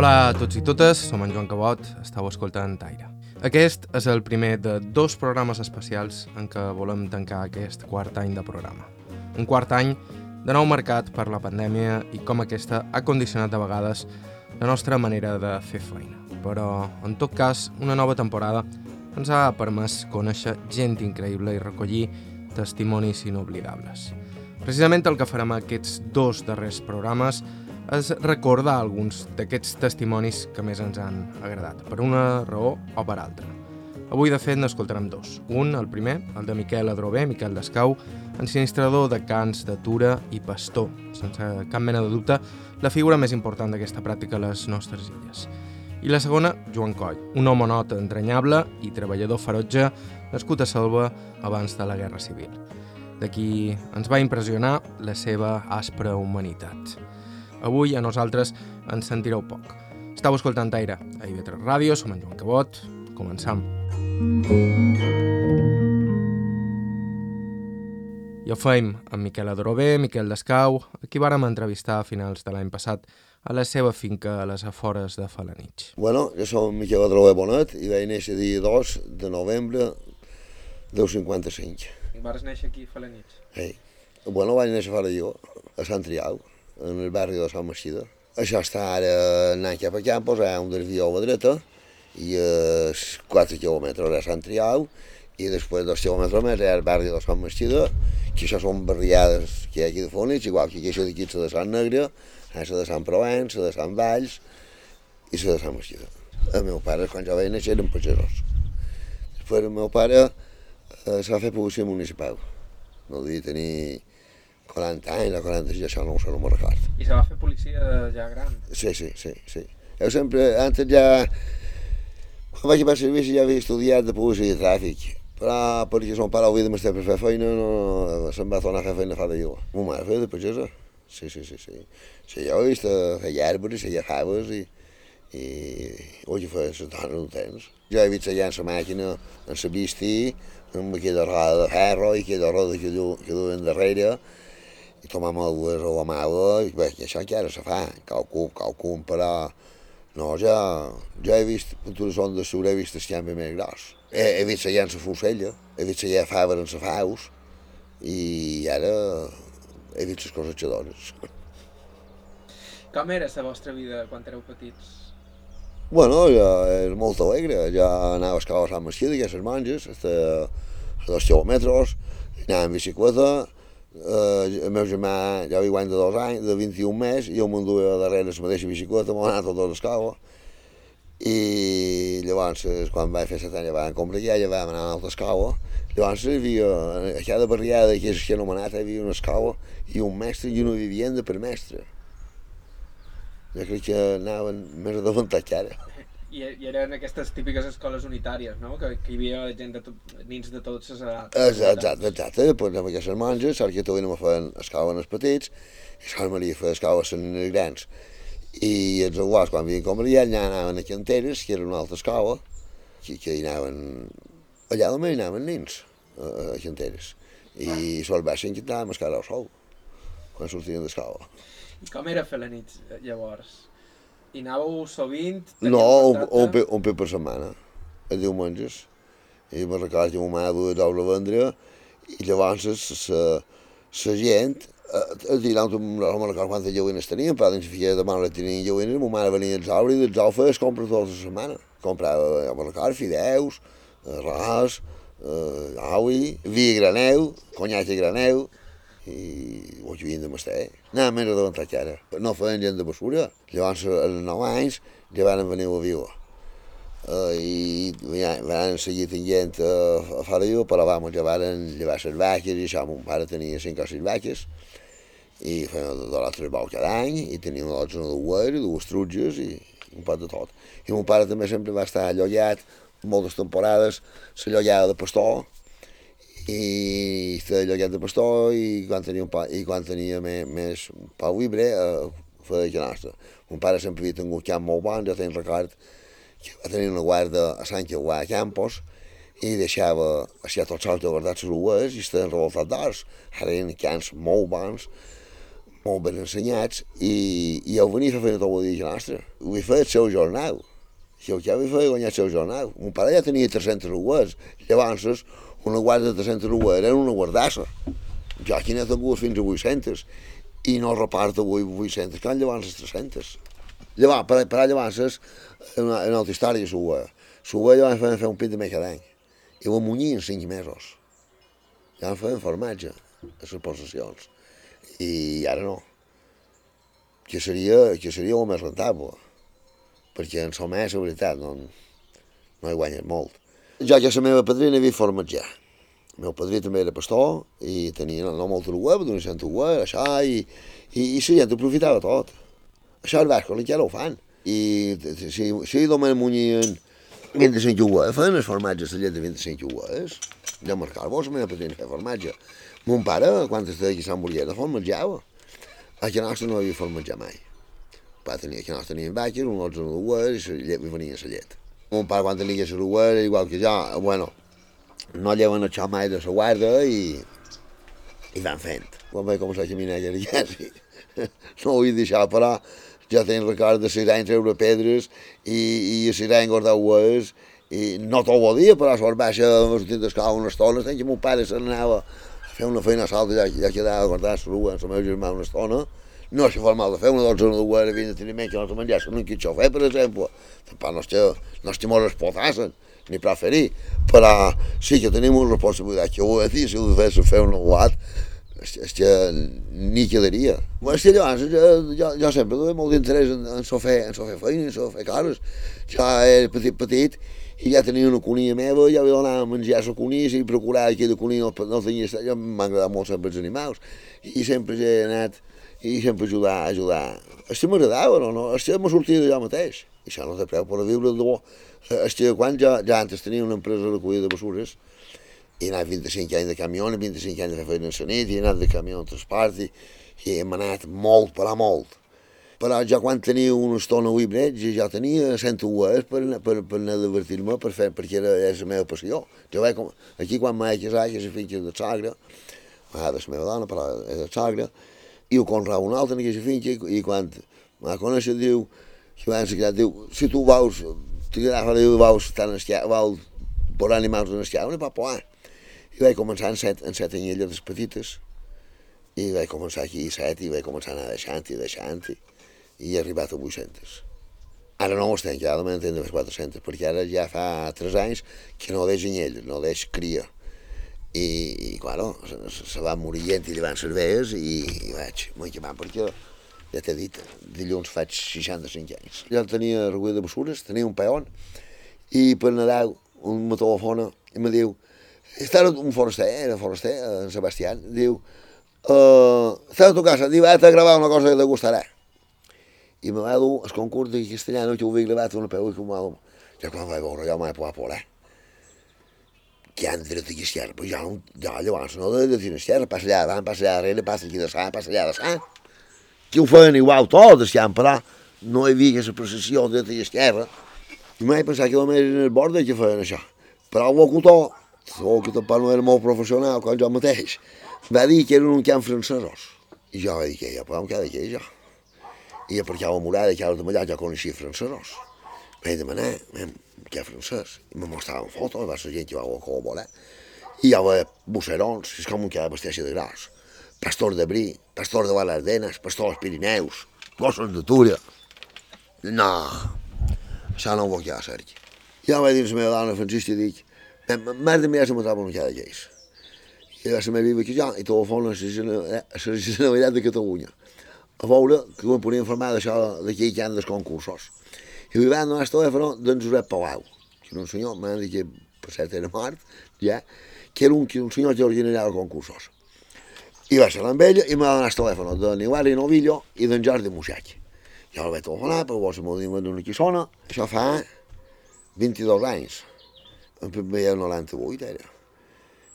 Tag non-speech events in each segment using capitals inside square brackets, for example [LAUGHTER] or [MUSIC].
Hola a tots i totes, som en Joan Cabot, estàu escoltant Taire. Aquest és el primer de dos programes especials en què volem tancar aquest quart any de programa. Un quart any de nou marcat per la pandèmia i com aquesta ha condicionat de vegades la nostra manera de fer feina. Però, en tot cas, una nova temporada ens ha permès conèixer gent increïble i recollir testimonis inoblidables. Precisament el que farem aquests dos darrers programes és recordar alguns d'aquests testimonis que més ens han agradat, per una raó o per altra. Avui, de fet, n'escoltarem dos. Un, el primer, el de Miquel Adrover, Miquel Descau, ensinistrador de cants de Tura i pastor, sense cap mena de dubte, la figura més important d'aquesta pràctica a les nostres illes. I la segona, Joan Coll, un homonot entranyable i treballador ferotge nascut a Selva abans de la Guerra Civil. D'aquí ens va impressionar la seva aspra humanitat. Avui a nosaltres ens sentireu poc. Estau escoltant Aire, a IB3 Ràdio, som en Joan Cabot, començam. I ho feim amb Miquel Adorobé, Miquel Descau, a qui vàrem entrevistar a finals de l'any passat a la seva finca a les afores de Falanich. Bueno, jo som Miquel Adorobé Bonet i vaig néixer dia 2 de novembre del 55. I vas néixer aquí a Falanich? Ei. Bueno, vaig néixer fora jo, a Sant Triau, en el barri de Sant Meixida. Això està ara anant cap a Campos, hi ha un desvió a la dreta, i a 4 quilòmetres a Sant Triau, i després dos quilòmetres més hi ha el barri de Sant Meixida, que això són barriades que hi ha aquí de Fonix, igual que això d'aquí de Sant Negre, la de Sant Provence, la de Sant Valls i la de Sant Meixida. El meu pare, quan jo vaig néixer, eren pagesos. Després el meu pare eh, se va fer policia municipal. No devia tenir 40 anys 40 anys, això no ho sé, no me'n record. I se va fer policia ja gran? Sí, sí, sí, sí. Jo sempre, antes ja, quan vaig a fer servici ja havia estudiat de policia i tràfic, però perquè son pare havia de m'estar per fer feina, no, se'm va tornar a fer feina fa de jo. Mo mare feia de pagesa. Sí, sí, sí, sí. Sí, jo he vist feia arbres, feia faves i, i oi, feia les dones del temps. Jo he vist allà en la màquina, en la bisti, amb aquella roda de ferro i aquella roda que, du, que duen darrere, i tomàvem dues a la mà, i bé, i això encara se fa, qualcun, qualcun, però no, ja, ja he vist pintures ondes sur, he vist el canvi més gros. He, he vist allà en la fusella, he vist allà faves en la faus, i ara he vist les coses xadones. [LAUGHS] Com era la vostra vida quan éreu petits? Bueno, ja és molt alegre, ja anava a escalar a Sant Mesquida, ja a les monges, a dos quilòmetres, anava en bicicleta, eh, el meu germà ja havia guany de dos anys, de 21 més, i jo m'enduia darrere la mateixa bicicleta, m'ho anat tot l'escala, i llavors, quan vaig fer set anys, ja vam comprar ja, ja vam anar a l'altra escala, llavors hi havia, a cada barriada que que anomenat, hi havia una escala i un mestre i una vivienda per mestre. Jo crec que anaven més adelantats que ara. I, I eren aquestes típiques escoles unitàries, no? Que, que hi havia gent de tot, nins de totes les edats. Exacte, exacte. Després amb aquestes monges, ara que també me feien escala en els petits, i Sant Maria feia escala en els grans. I els abuels, quan havien com allà, allà anaven a Canteres, que era una altra escola, que, que hi anaven... Allà també hi anaven nins, a, a Canteres. I sol baixen que anàvem a escala al sol, quan sortien d'escola. I com era fer la nit, llavors? I anàveu sovint? No, un, un, pe- un pe per setmana, a diumenges. I me'n recordo que ma mare duia a vendre i llavors la, gent, eh, a dir, no me'n recordo quantes joguines tenien, però dins filla de mare tenien joguines, ma mare venia als ous i dels ous feia compres tota la setmana. Comprava, jo me'n recordo, fideus, arròs, eh, aui, vi graneu, conyat a graneu, i ho havien de mastar. Anava més adelantat que ara. No feien gent de basura. Llavors, als 9 anys, ja van venir a Vigo. Uh, I ja, van seguir tenint uh, a fora jo, però vamos, ja van llevar les vaques i això, mon pare tenia 5 o 6 vaques i feien de l'altre bou cada any i tenia una dotzena de uer, dues trutges i un pot de tot. I mon pare també sempre va estar allollat moltes temporades, s'allollava de pastor i feia lloguet de pastor i quan tenia, un pa, i quan tenia més, més pau vibre eh, feia nostra. Mon pare sempre havia tingut camp molt bon, jo tenc record que va tenir una guarda a Sant Queuà a Campos i deixava així tots sols de guardar les ues i estaven revoltats d'ors. Ara eren camps molt bons, molt ben ensenyats, i, i heu venit a fer tot el dia nostre. Vull fer el seu jornal. Si el que vull fer guanyar el seu jornal. Mon pare ja tenia 300 rues, llavors una guarda de 300 rues era una guardassa. Jo aquí n'he tingut fins a 800, i no reparto avui 800, que llavors 300. Llavors, per, per llavors, una, una altra història, s'ho S'ho llavors feien fer un pit de més cada any. I ho munyir en 5 mesos. Ja feien formatge a les possessions. I ara no. Que seria, que seria el més rentable. Perquè en més, la veritat, no, no hi guanyes molt. Jo que la meva padrina havia formatjar. El meu padrí també era pastor i tenia no, no molt web, d'una cent web, això, i, i, i la gent aprofitava tot. Això els bascos encara ho fan. I si, si només munyien 25 jugues, feien els formatges de llet de 25 jugues, de marcar-vos, la meva patrina feia formatge. Mon pare, quan estava aquí a Sant Boliera, formatjava. A casa nostra no havia formatjat mai. El pare tenia, casa nostra tenien vaques, un 11 de llet, i venia la llet. Mon pare, quan tenia la dues, igual que jo, bueno, no lleven això mai de la guarda i, i van fent. Quan vaig començar a caminar ja, ja sí. no ho vull deixar, però ja tenc record de ser anys treure pedres i, i anys guardar ues, i no tot el dia, però a sort baixa, sortint d'escola una estona, que mon pare se n'anava a fer una feina a salt, ja, ja quedava a guardar la rua amb la meva germà una estona, no és formal de fer una dotzena de havien de menys que no se menjassin un quitxó fer, per exemple, tampoc no que, no que mos explotassen, ni preferir, però sí que tenim una responsabilitat que ho he dit, si ho de fer un guat, és que ni quedaria. És que llavors jo, jo, sempre duia molt d'interès en, en so fer, en so fer feina, en so fer coses. Jo era petit, petit, i ja tenia una cunia meva, ja havia d'anar a menjar la cunia i procurar que cunia no, no tenia... Jo m'ha agradat molt sempre els animals, i sempre he anat, i sempre ajudar, ajudar. És que m'agradava, no? no? És que m'ha sortit jo mateix. I això no té preu per a viure de bo. És que quan ja, ja antes tenia una empresa de recollida de basures, he anat 25 anys de camió, 25 anys de feina a la he anat de camió en transport i, i hem anat molt, però molt. Però ja quan tenia una estona a Ibret, ja tenia 100 ues per, per, per anar a divertir-me, per fer, perquè era, era la meva passió. Jo vaig, aquí quan m'he casat, que és la finca de Sagra, a la meva dona, però és de Sagra, i ho conrava un altre en aquesta finca, i, i quan m'ha conèixer diu, que va ensenyar, diu, si tu vols, t'agrada, diu, estar en esquiar, vols posar animals en esquiar, va poder. I vaig començar en set, en set anyelles petites, i vaig començar aquí set, i vaig començar a anar deixant i deixant, i, i he arribat a 800. Ara no ho estem, ja de moment en les 400, perquè ara ja fa 3 anys que no deix anyelles, no deix cria. I, i claro, se, se va morir gent i li van cerveses i, i vaig molt quemant perquè ja t'he dit, dilluns faig 65 anys. Ja tenia recull de mesures, tenia un peon, i per Nadal un me telefona i me diu, està un foraster, era foraster, en Sebastià, diu, uh, està a tu casa, diu, has de gravar una cosa que te gustarà. I me va dur el concurs de castellano que ho havia gravat una peu i va Ja quan vaig veure, ja m'he pogut por, eh? Que han dret de cristiana, però ja, ja llavors no de dir cristiana, passa allà davant, passa allà darrere, passa aquí de sang, passa allà de sang. Que ho feien igual tot, estem, però no hi havia aquesta processió de dreta i esquerra. I mai pensat que només en el bord que feien això. Però el locutor que tampoc no era molt professional com jo mateix, va dir que eren un camp francesos. I jo vaig dir que ja podem quedar aquí, jo. I perquè a la murada que ara de allà ja coneixia francesos. Vaig demanar, què francès? I me mostraven fotos, va ser gent que va col·laborar. I hi havia busserons, és com un que vesteixi de gros. Pastor de Brí, pastor de Valardenes, pastor dels Pirineus, gossos de Túria. No, això no ho vull ja, Sergi. Ja vaig dir a la meva dona Francisca i dic, M'has de mirar si trobo una cada lleis. I la meva viva que jo, i telefona a la Generalitat de Catalunya a veure que em podien informar d'això d'aquí que han dels concursos. I li van donar el telèfon d'en Josep Palau, que era un senyor, m'han dit que per cert era mort, ja, que era un, que un senyor que els concursos. I va ser amb ell i m'ha donat el telèfon de Niuari Novillo i d'en Jordi Musac. Jo el vaig telefonar, però vos m'ho diuen d'una quissona, això fa 22 anys en veia el 98 era.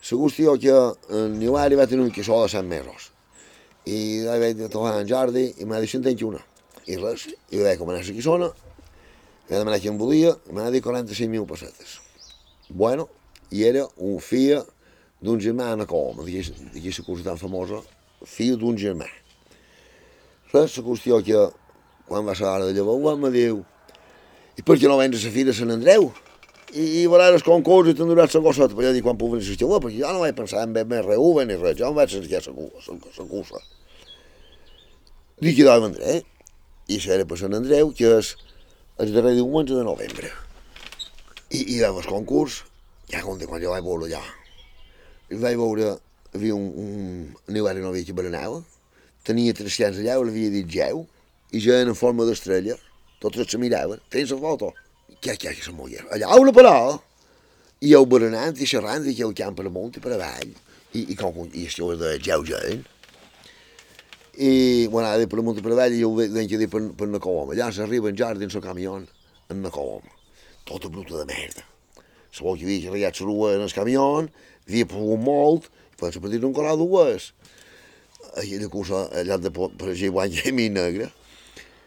La qüestió que en Niuari va tenir un quissó de 100 mesos. I vaig trobar en Jordi i m'ha dit si en tens una. I res, i vaig començar la quissona, vaig demanar qui em volia, i m'ha dit 45.000 pessetes. Bueno, i era un fill d'un germà a Coloma, d'aquí la cursa tan famosa, fill d'un germà. Res, la qüestió que quan va ser l'hora de llavor, em diu i per què no vens a la fira de Sant Andreu? I, i veuràs el concurs i t'enduràs la gosseta. Però jo dic, quan puc venir a la perquè jo no vaig pensar en més RV ni res, jo em vaig sentir la cursa. Dic, i doncs vendré. I serà per Sant Andreu, que és el darrer diumenge de novembre. I, i vam el concurs, ja com de quan jo vaig veure allà. I vaig veure, havia un, un, hivern no havia que berenava, tenia 300 allà, l'havia dit geu, i ja en forma d'estrella, tots se miraven, tens la foto? Què, què, que se moia? Allà, aula però, i el berenant i xerrant i camp per amunt i per avall, i, i, com, i això de geu gent. I, bueno, ara per per avall, i jo ho que dir per, per na Coloma. Allà s'arriba en jardí en el camió, en na Coloma. Tota bruta de merda. Sabeu que havia carregat la en el camió, havia plogut molt, i pensa per dir un colar dues. Aquella cosa allà de per allà guanya [LAUGHS] mi negra.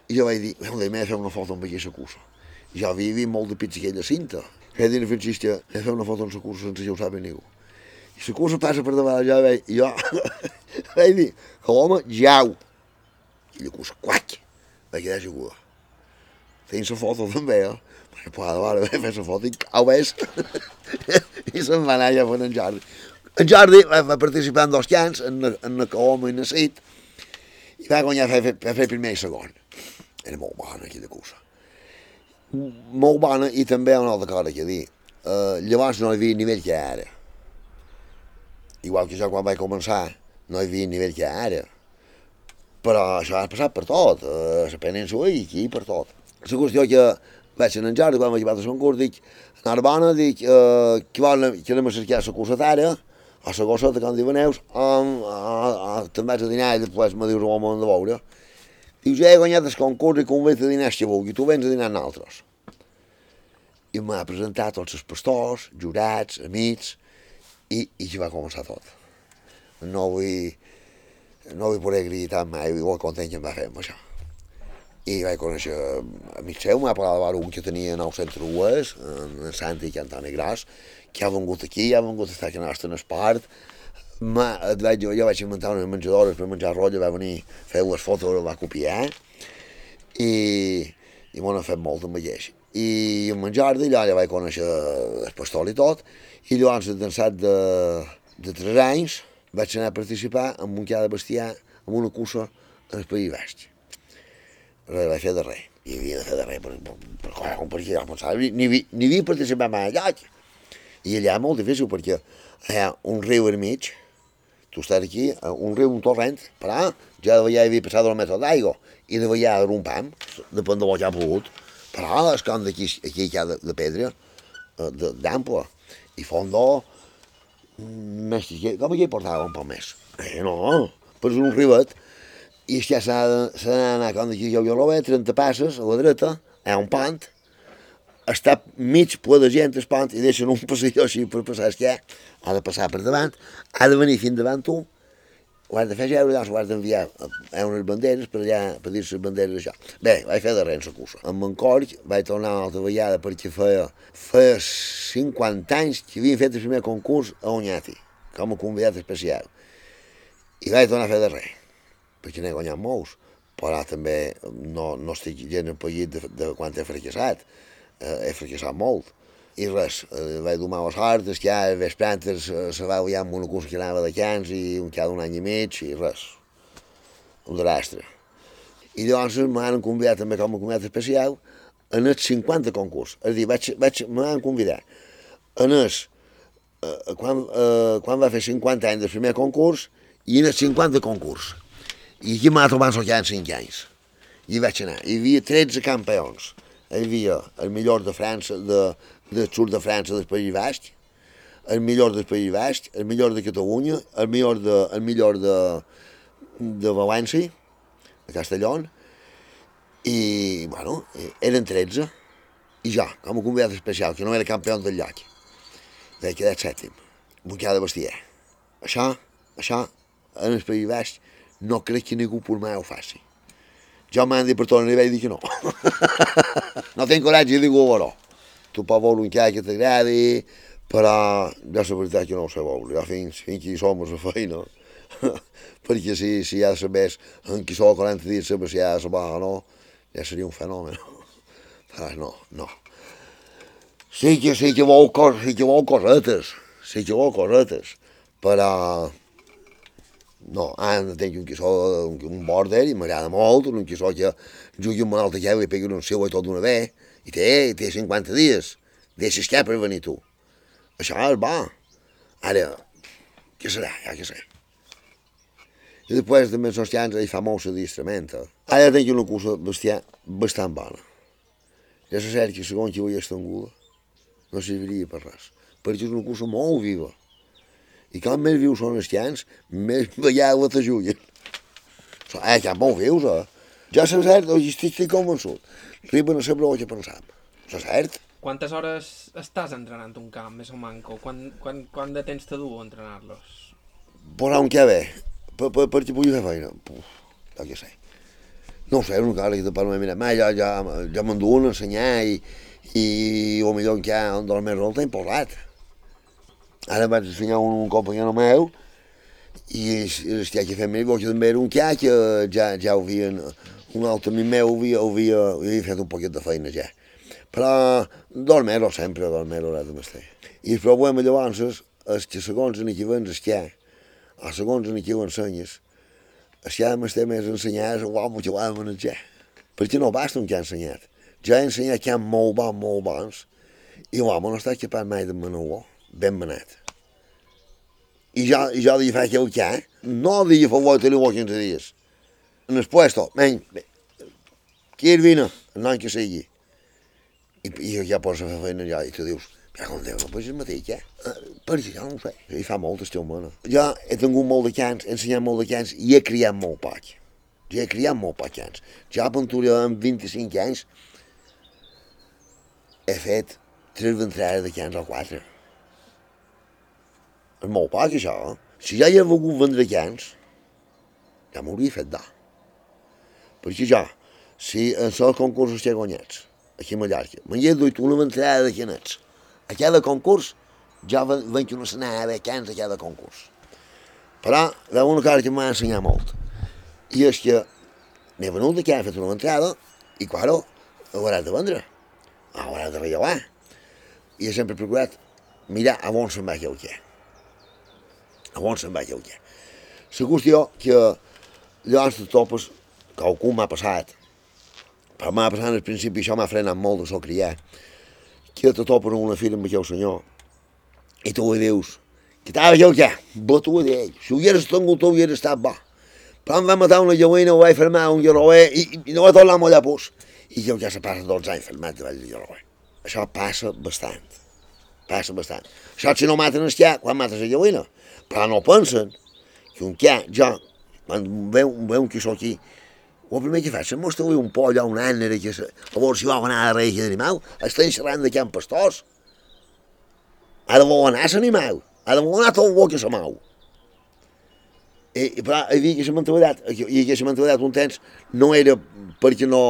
I jo vaig dir, heu de fer una foto amb aquesta cursa. Jo havia vist molt de pits aquella cinta. Vaig dir a Francisca, he fer una foto amb la cursa sense que ho sabi ningú. I la cursa passa per davant, jo vaig, jo vaig dir, que l'home jau. I la cursa, quac, vaig quedar segura. Feien la foto també, eh? Perquè pues, ara vaig fer la foto i cau ves. [LAUGHS] I se'n va anar allà fent en Jordi. En Jordi va, va participar en dos cants, en, en la Coloma i en Cit, i va guanyar a fer, a fer primer i segon era molt bona aquella cursa. Molt bona i també una altra cosa que dir. Uh, llavors no hi havia nivell que ara. Igual que jo quan vaig començar no hi havia nivell que ara. Però això ha passat per tot, a la península i aquí per tot. La qüestió que vaig anar en Jordi, quan vaig arribar a concurs, dic, Narbona, dic, uh, que vol que anem a cercar la cursetara, a la gosseta, com diuen neus, te'n vaig a dinar i després me dius on m'han de veure. Diu, ja he guanyat el concurs i convenç a dinar si vulgui, tu vens a dinar nosaltres. I m'ha presentat tots els pastors, jurats, amics, i, ja va començar tot. No vull, no vull poder gritar mai, igual content que em va fer amb això. I vaig conèixer amics seu, m'ha parlat un que tenia 900 rues, en Santi i Antoni Gras, que ha vengut aquí, ha vengut a estar aquí a nostre espart, Ma, et vaig, jo, jo vaig inventar unes menjadores per menjar rotlla, va venir a fer les fotos, va copiar, i, i m'ho han fet molt amb aquest. I en menjar d'allà ja vaig conèixer el pastor i tot, i llavors, d'ençat de, de 3 anys, vaig anar a participar en un cada bestiar, en una cursa en el País Baix. Res vaig fer de res. I havia de fer de res per, per, per, per, per perquè pensava, ni, ni, havia participat mai allà. I allà molt difícil perquè hi ha un riu al mig, tu estàs aquí, un riu, un torrent, però ja de hi havia passat el metre d'aigua, i de veia un pam, depèn de lo que ha pogut, però és com d'aquí, aquí hi ha de, de pedra, eh, d'ample, i fondo, més que com aquí portava un poc més. Eh, no, però és un rivet, i ja s'ha d'anar com d'aquí, jo, jo lo veig, 30 passes a la dreta, hi ha un pont, està mig ple de gent el pont i deixen un [LAUGHS] passador així per passar que ha de passar per davant, ha de venir fins davant tu, ho has de fer geure, llavors ho has d'enviar a unes banderes per allà, per dir les banderes això. Bé, vaig fer de res la cursa. Amb en Corc vaig tornar una altra vegada perquè feia, feia 50 anys que havien fet el primer concurs a Onyati, com a convidat especial. I vaig tornar a fer res, perquè n'he guanyat molts, però també no, no estic gent empallit de, de quan he fracassat eh, he fracassat molt. I res, eh, vaig domar les hortes, que ja les plantes eh, se va veure amb una cursa que anava de cans i un cada un any i mig i res, un drastre. I llavors m'han convidat també com a convidat especial en els 50 concurs. És a dir, vaig, vaig, m'han convidat en els, eh, quan, eh, quan va fer 50 anys del primer concurs i en els 50 concurs. I aquí m'ha trobat el que en 5 anys. I vaig anar. Hi havia 13 campions hi havia el millor de França, de, del sud de França del País Basc, el millor del País Basc, el millor de Catalunya, el millor de, el millor de, de València, de Castellón, i, bueno, eren 13, i jo, com a convidat especial, que no era campió del lloc, vaig quedar sèptim, amb cada bestiar. Això, això, en el País Basc, no crec que ningú per mai ho faci. Jo m'han dit per tornar i vaig dir que no. [LAUGHS] no tinc coratge i dic ho Tu veure un que t'agradi, però jo la veritat que no ho sé veure. Jo fins, fins que hi som a la feina, perquè si, si ja sabés en qui sou 40 dies saber si ja se va o no, ja seria un fenomen. Però no, no. Sí que, sí que vol, cos, sí que vol cosetes, sí que vol cosetes, però no, ara tinc un quissó, un, border i m'agrada molt, un quissó que jugui amb un altre que i pegui un seu i tot d'una vegada, i té, té 50 dies, deixes què per venir tu. Això és bo. Ara, què serà, ja què sé. I després també els llans hi fa molt l'adiestrament. Ara tinc una cursa bestiar bastant bona. Ja se cert que segons qui ho hi estanguda, no serviria per res, perquè és una cursa molt viva i com més vius són els cans, més [LAUGHS] ballava t'ajuden. Eh, que molt vius, eh? Ja és cert, jo estic, estic convençut. Arriben a saber el que pensam. És cert. Quantes hores estàs entrenant un camp, més o manco? Quan, quan, quan de temps te du entrenar-los? Però on què ve? Per, per, per què pugui fer feina? Puf, ja què sé. No sé, una cara que te parlo, mira, ma, ja, ja, ja m'enduen a ensenyar i, i o millor que un dels més el temps posat Ara vaig ensenyar un, un companyó meu i estic aquí fent meu, que també era un que ja, ja ho havien, un altre amic meu havia, havia, havia fet un poquet de feina ja. Però dormir-ho sempre, dormir-ho res de m'estar. I el problema llavors és que segons en qui vens esquiar, o segons en qui ho ensenyes, esquiar m'està més ensenyar és guapo que ho ha de manejar. Perquè no basta un que ha ensenyat. Ja he ensenyat que hi ha molt bons, molt bons, i l'home no està capaç mai de manar-ho ben manat. I jo, i jo li faig el que, no li favor tenir 15 dies. En el puesto, men, qui és vina, el nom que sigui. I, i ja posa a fer feina allà i tu dius, ja com Déu, no pots el mateix, eh? Per això no ho sé. I fa molt estiu, mana. Jo he tingut molt de cans, he ensenyat molt de cans i he criat molt poc. Jo he criat molt poc cans. Jo a Pentura amb 25 anys he fet tres ventrades de cans o quatre. És molt poc, això. Eh? Si ja hi ha volgut vendre cans, ja m'hauria fet dar. Perquè jo, si els concursos que he guanyats, aquí a Mallorca, m'hi he duit una ventrada de canets. A cada concurs, ja venc una senada de cans a cada concurs. Però ha una cosa que m'ha ensenyat molt. I és que n'he venut que he fet una ventrada i, claro, hauràs de vendre. Hauràs de rellevar. I he sempre procurat mirar a on se'n va el que on se'n va lleuger. La qüestió que llavors de topes, que algú m'ha passat, però m'ha passat al principi, això m'ha frenat molt de so criar, que te topes en una fira amb aquell senyor, i tu li dius, que t'ha de lleuger, bo tu d'ell, si ho hubieras tingut tu hubieras estat bo. Però em va matar una lleuina, ho vaig fermar un lloroer, i, i no va tornar a mollar pus. I jo ja se passa 12 anys fermat davall del lloroer. Això passa bastant. Passa bastant. Això si no maten el ja, quan mates la lleuina? però no pensen que un que jo, quan veu, veu que sóc aquí, el primer que fa és mostrar un poll o un ànere que a veure si vol anar a regia d'animal, estan xerrant de camp pastors. Ha de voler anar l'animal, ha de voler anar tot el que se mou. I, i però hi havia aquesta mentalitat, i aquesta mentalitat un temps no era perquè no,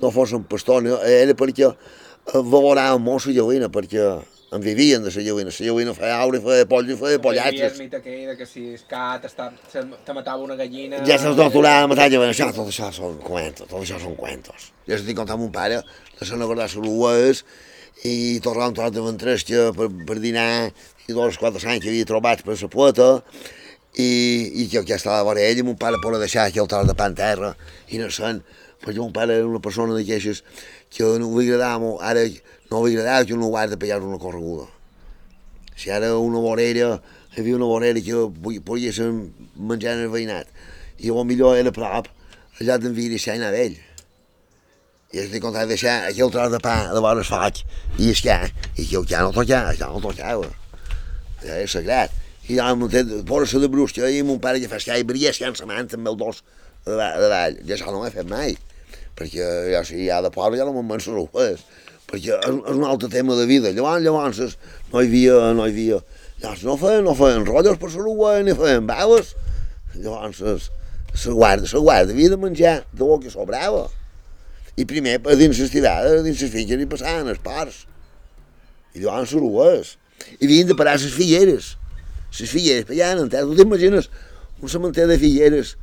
no fos un pastor, no, era perquè valorava molt la gallina, perquè en vivien de la lleuina. La lleuina feia aure, feia poll i feia pollatges. el mite aquell que si es cat està, te matava una gallina... Ja se'ls torturava a matar lleuina. Això, tot això són cuentos, tot això són cuentos. Jo estic contant amb un pare de Sant Agordà Salues i tornava un tros de ventresca per, per dinar i dos quatre anys que havia trobat per la puerta i, i que, que estava a veure ell i mon pare por deixar aquí el tros de pa en terra innocent perquè mon pare era una persona d'aquestes que no li agradava molt, ara no li agradava que un lugar de pegar una correguda. Si ara una vorera, hi havia una vorera que podia ser menjant el veïnat, i el millor era a prop, allà d'envir i ser anar d'ell. I content de deixar aquell tros de pa de vores faig, i és que, i que ja no tocava, ja no tocava. Ja és sagrat. I ja m'ho té, fora de brusca, i mon pare que fa escai, brillar escant sa man també el dos de dalt. Ja això no ho he fet mai, perquè ja si hi ha de pobre ja no me'n menso res perquè és, és un altre tema de vida. Llavors, llavors no hi havia, no hi havia, llavors no feien, no feien rotllos per l'Uruguai, ni feien veus. Llavors, la guarda, la guarda havia de menjar de lo que sobrava. I primer, a dins les tirades, dins les finques hi passaven els parts. I llavors l'Uruguais. I havien de parar les figueres. Les figueres, per allà, tu t'imagines un cementer de figueres,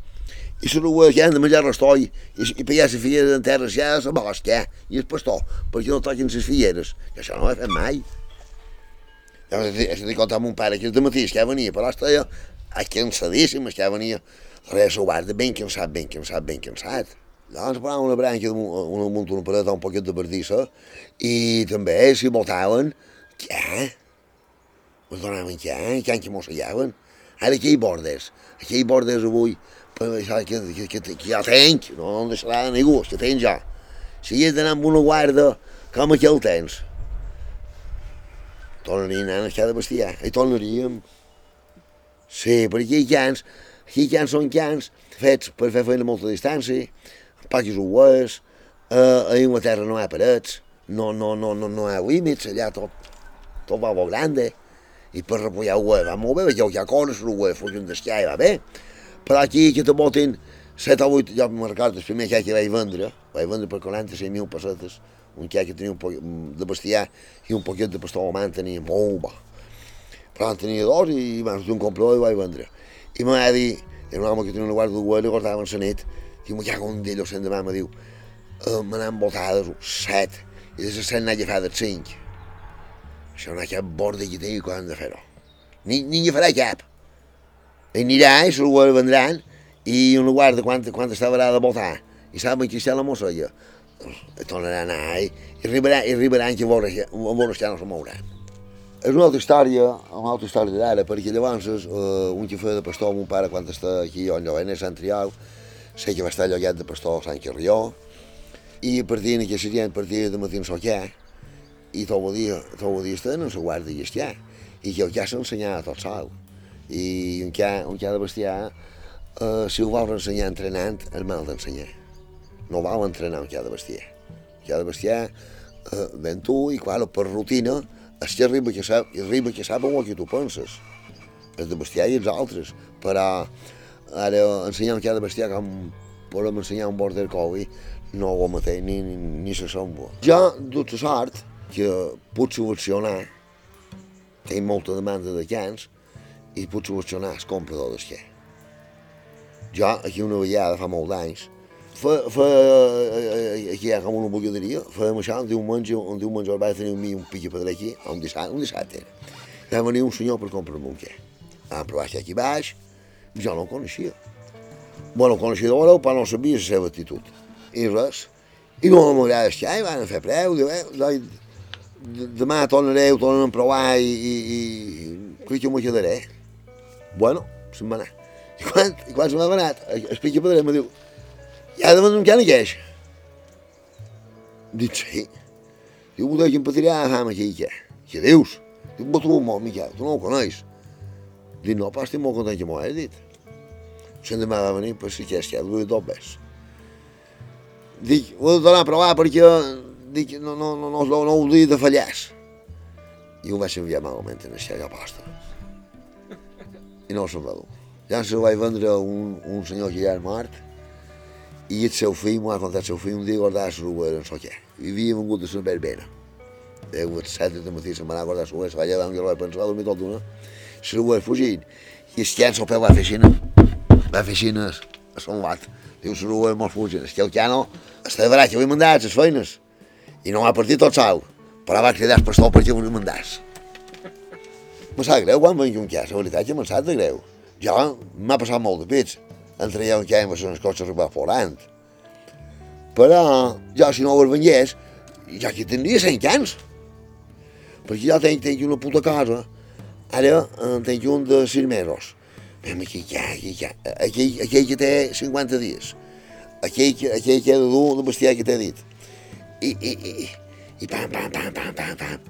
i se l'ues ja de menjar restoi, i, i pegar les figueres en terra ja a la bosca, i el pastor, perquè no toquin les figueres. I això no ho he fet mai. Ja estic contant amb un pare que de matí que venia, però estava cansadíssim, que venia res a guarda, ben cansat, ben cansat, ben cansat. Llavors posava una branca, una, una, una pareta, un poquet de perdissa, i també, si voltaven, què? Ens donaven què? Què que mossegaven? Ara aquí hi bordes, aquí hi bordes avui, que, que, que, que ja tenc, no em deixarà de ningú, que tenc ja. Si hi has d'anar amb una guarda, com aquí el tens? Tornaríem a anar a de bestiar, hi tornaríem. Sí, per aquí hi cans, hi cans són cans fets per fer feina a molta distància, poques ues, a Inglaterra no hi ha parets, no, no, no, no, no hi ha límits, allà tot, tot va molt grande, i per repullar ues va molt bé, perquè hi ha coses, ues fugint d'esquiar i va bé, que te botin 7 o 8, jo me'n recordo, el primer que vaig vendre, vaig vendre per 46.000 pessetes, un que que tenia un poc de bestiar i un poquet de pastor alemany tenia molt bo. Però en tenia dos i van un comprador i vendre. I m'ha dit, era un home que tenia una guarda de guarda i guardava en la nit, i m'ho cago un d'ells, sent demà, me diu, eh, me n'han botades set, i set n'ha agafat cinc. Això no hi ha cap borda que tingui quan de fer-ho. Ni, ni anirà i se'l vendran, i una guarda quan, quan estava de votar, i saben que està la mossa, jo, tornarà a anar i, i arribarà, i arribaran que veure, veure que no se mouran. És una altra història, una altra història d'ara, perquè llavors eh, un que feia de pastor amb un pare quan està aquí on jo a Sant Trial, sé que va estar llogat de pastor a Sant Carrió, i a partir d'aquí seria a partir de matí en soquer, i tot el dia, tot el dia estan en la guarda i esquiar, i que que s'ensenyava tot sol. I un que, un que ha de bestiar, eh, si ho vols ensenyar entrenant, és mal d'ensenyar no vau entrenar un que ha de bestiar. Que ha de bestiar eh, ben tu i, clar, per rutina, és que arriba que sap, arriba que sap el que tu penses. És de bestiar i els altres. Però ara ensenyar un que ha de bestiar com volem ensenyar un border collie, no ho mateix ni, ni, ni se sembla. Jo, dut la sort, que puc subvencionar, tinc molta demanda de cans, i puc subvencionar el comprador d'esquer. Jo, aquí una vegada, fa molts anys, fa, fa, aquí hi ha com una bugaderia, fèiem això, un diumenge, un diumenge vaig tenir un, un pique per aquí, un dissabte, un dissabte era. Va venir un senyor per comprar-me un què. Vam provar aquí baix, jo no el coneixia. Bueno, el coneixia d'hora, però no sabia la seva actitud. I res. I no m'agrada això, i van fer preu, diu, eh, demà tornaré, ho tornem a provar i, i, i crec que m'ho quedaré. Bueno, se'n va anar. I quan, i quan se m'ha anat, el pique pedrer me diu, ja de un can aqueix. Dic, sí. Diu, ho deixen per tirar a fam aquí, què? Què dius? Diu, però tu molt, Miquel, tu no ho coneix. Dic, no, pas estic molt content que m'ho has dit. L'endemà va venir per si que és que duia dos bes. Dic, ho he de donar a provar perquè dic, no, no, no, no, no, no ho dic de fallars. I ho vaig enviar malament en aquella posta. I no se'n va dur. Ja se vaig vendre a un, un senyor que ja és mort, i el seu fill m'ho ha contat el seu fill un dia guardar la ruera, no so què. I havia vengut de la berbera. De les set de matí se'n va anar a guardar la ruera, se va allà davant que va pensar, va dormir tot d'una. La ruera fugint. I el can pel va fer aixina. Va fer aixina a son lat. Diu, la ruera molt fugint. És que el cano està de barat, que vull mandar les feines. I no m'ha partit tot sau. Però va cridar el pastor perquè vull mandar. Me sap greu quan venc un cas, la veritat que me'n sap de greu. Jo m'ha passat molt de pits entre jo que amb les coses va forant. Però jo, si no ho vengués, jo aquí tindria 100 anys. Perquè jo tenc, tenc una puta casa, ara en tenc un de 6 mesos. Anem aquí, aquí, aquí, aquí, aquí que té 50 dies. Aquell, aquell que ha de dur de bestiar que t'he dit. I, i, i, i pam, pam, pam, pam, pam, pam.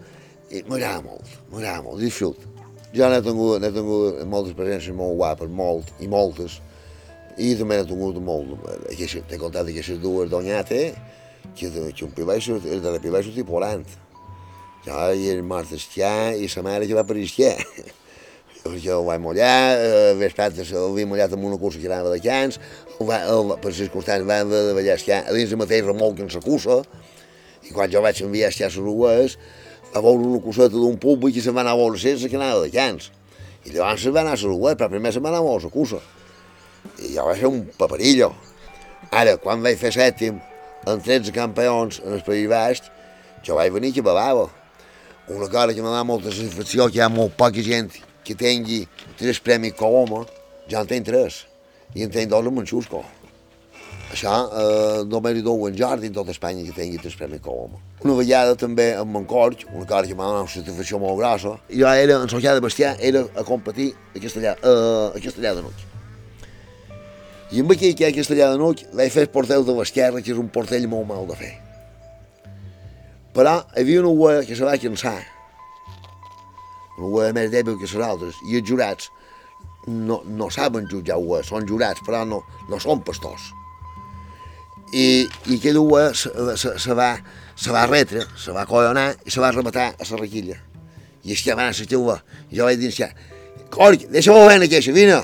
M'agrada molt, m'agrada molt, disfrut. Jo n'he tingut, n'he tingut moltes experiències molt guapes, molt, i moltes, i també he tingut molt, t'he contat aquestes dues donyates, que, que un pibai sortia, de la pibai sortia volant. Jo i el mort esquiar i la mare que va per esquiar. [LAUGHS] Jo ho vaig mullar, eh, vesprat ho havia mullat amb una cursa que anava de cans, va, el, per circumstàncies va de ballar esquiar a dins el mateix remolc en la cursa, i quan jo vaig enviar esquiar a les a veure una curseta d'un públic i se'n va anar a veure sense que anava de cans. I llavors se'n va anar a les però primer se'n va anar a veure la cursa. I jo vaig fer un paperillo. Ara, quan vaig fer sèptim, en 13 campions en el País Basc, jo vaig venir que bevava. Una cosa que m'ha donat molta satisfacció, que hi ha molt poca gent que tingui tres premis Coloma, ja en tenc tres, i en tenc dos en Manxusco. Això eh, només hi dou en Jordi en tota Espanya que tingui tres premis Coloma. Una vegada també en Mancorx, una cosa que m'ha donat una satisfacció molt grossa, jo era en Socià de Bestiar, era a competir a Castellà, eh, a Castellà de Nuig. I amb aquell que hi ha Castellà de vaig fer el portell de l'esquerra, que és un portell molt mal de fer. Però hi havia una wea que se va cansar, una wea més dèbil que les altres, i els jurats no, no saben jutjar wea, són jurats, però no, no són pastors. I, i aquella wea se, se, se, va, se va retre, se va collonar i se va rematar a la requilla. I es que va la teua, i jo vaig dir, Corc, deixa-m'ho veure aquesta, vine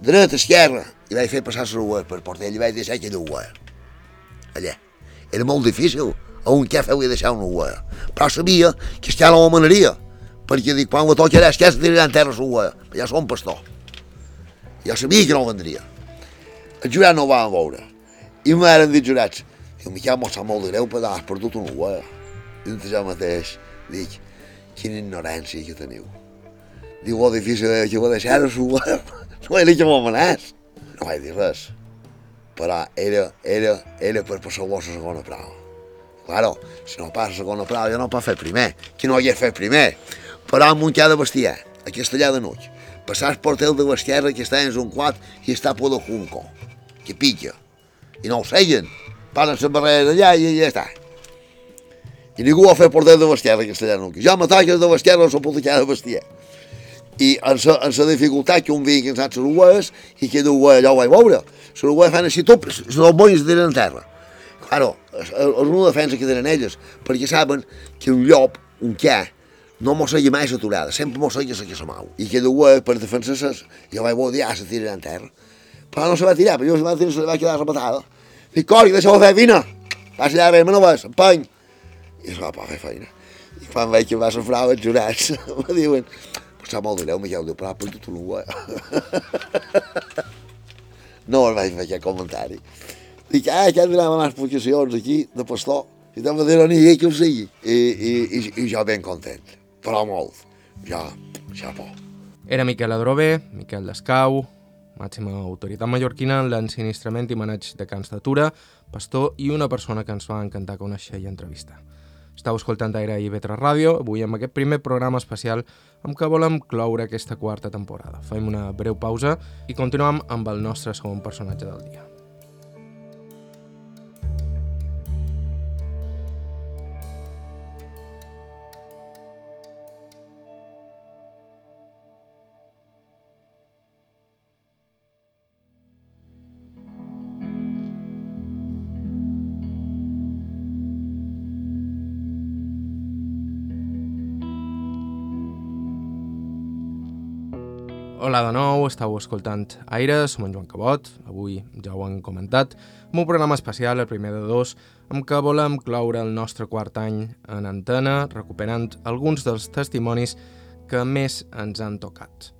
dreta, esquerra, i vaig fer passar la web per portell i vaig deixar aquella web. Allà. Era molt difícil, a un què feia deixar una web. Però sabia que estia la manaria, perquè dic, quan ho tocarà, que se tiraran terra la web, ja som pastor. Jo sabia que no vendria. El jurat no ho van veure. I m'han dit jurats, diu, Miquel, m'ho sap molt de greu, però has perdut una web. I dintre [LAUGHS] jo mateix dic, quina ignorància que teniu. Diu, oh, difícil que ho deixar a la web no era que m'amenàs. No vaig dir res. Però era, era, era per passar-lo a segona prova. Claro, si no passa la segona prova, ja no pot fer primer. Qui no hagués fet primer. Però amb un de bestiar, a Castellà de Nuig, passar el portel de l'esquerra que està en un quad i està por de junco, que pica. I no ho seien. Passen la barrera allà i ja està. I ningú va fer portel de l'esquerra a Castellà de Nuig. Jo m'ataques de l'esquerra a la política de bestiar i en la, en la dificultat que un vi que ens les ues i que d'ues allò ho vaig veure. Les ues fan així tot, les boies de en terra. Claro, és una defensa que tenen elles, perquè saben que un llop, un què, no mos seguia mai aturada, sempre mos seguia la que se mau. I que d'ues, per defensar-se, jo vaig voler ja se tirar en terra. Però no se va tirar, però jo se va tirar, se va quedar rematada. Dic, Cori, deixa-ho fer, vine. Vas allà, me no vas, empany. I es va poder fer feina. I quan veig que va sofrar els jurats, [LAUGHS] me diuen, sap molt greu, Miquel, diu, però ha perdut un uè. [LAUGHS] no el vaig fer aquest comentari. Dic, ah, que han donat les explicacions aquí, de pastor, i de manera ni que ho sigui. I, i, i, i jo ben content, però molt. Ja por. Era Miquel Adrové, Miquel Descau, màxima autoritat mallorquina en l'ensinistrament i maneig de cans d'atura, pastor i una persona que ens va encantar conèixer i entrevistar. Estau escoltant Aire i Vetre Ràdio, avui amb aquest primer programa especial amb què volem cloure aquesta quarta temporada. Fem una breu pausa i continuem amb el nostre segon personatge del dia. Hola de nou, estàu escoltant Aire, som en Joan Cabot, avui ja ho han comentat, amb un programa especial, el primer de dos, amb què volem cloure el nostre quart any en antena, recuperant alguns dels testimonis que més ens han tocat.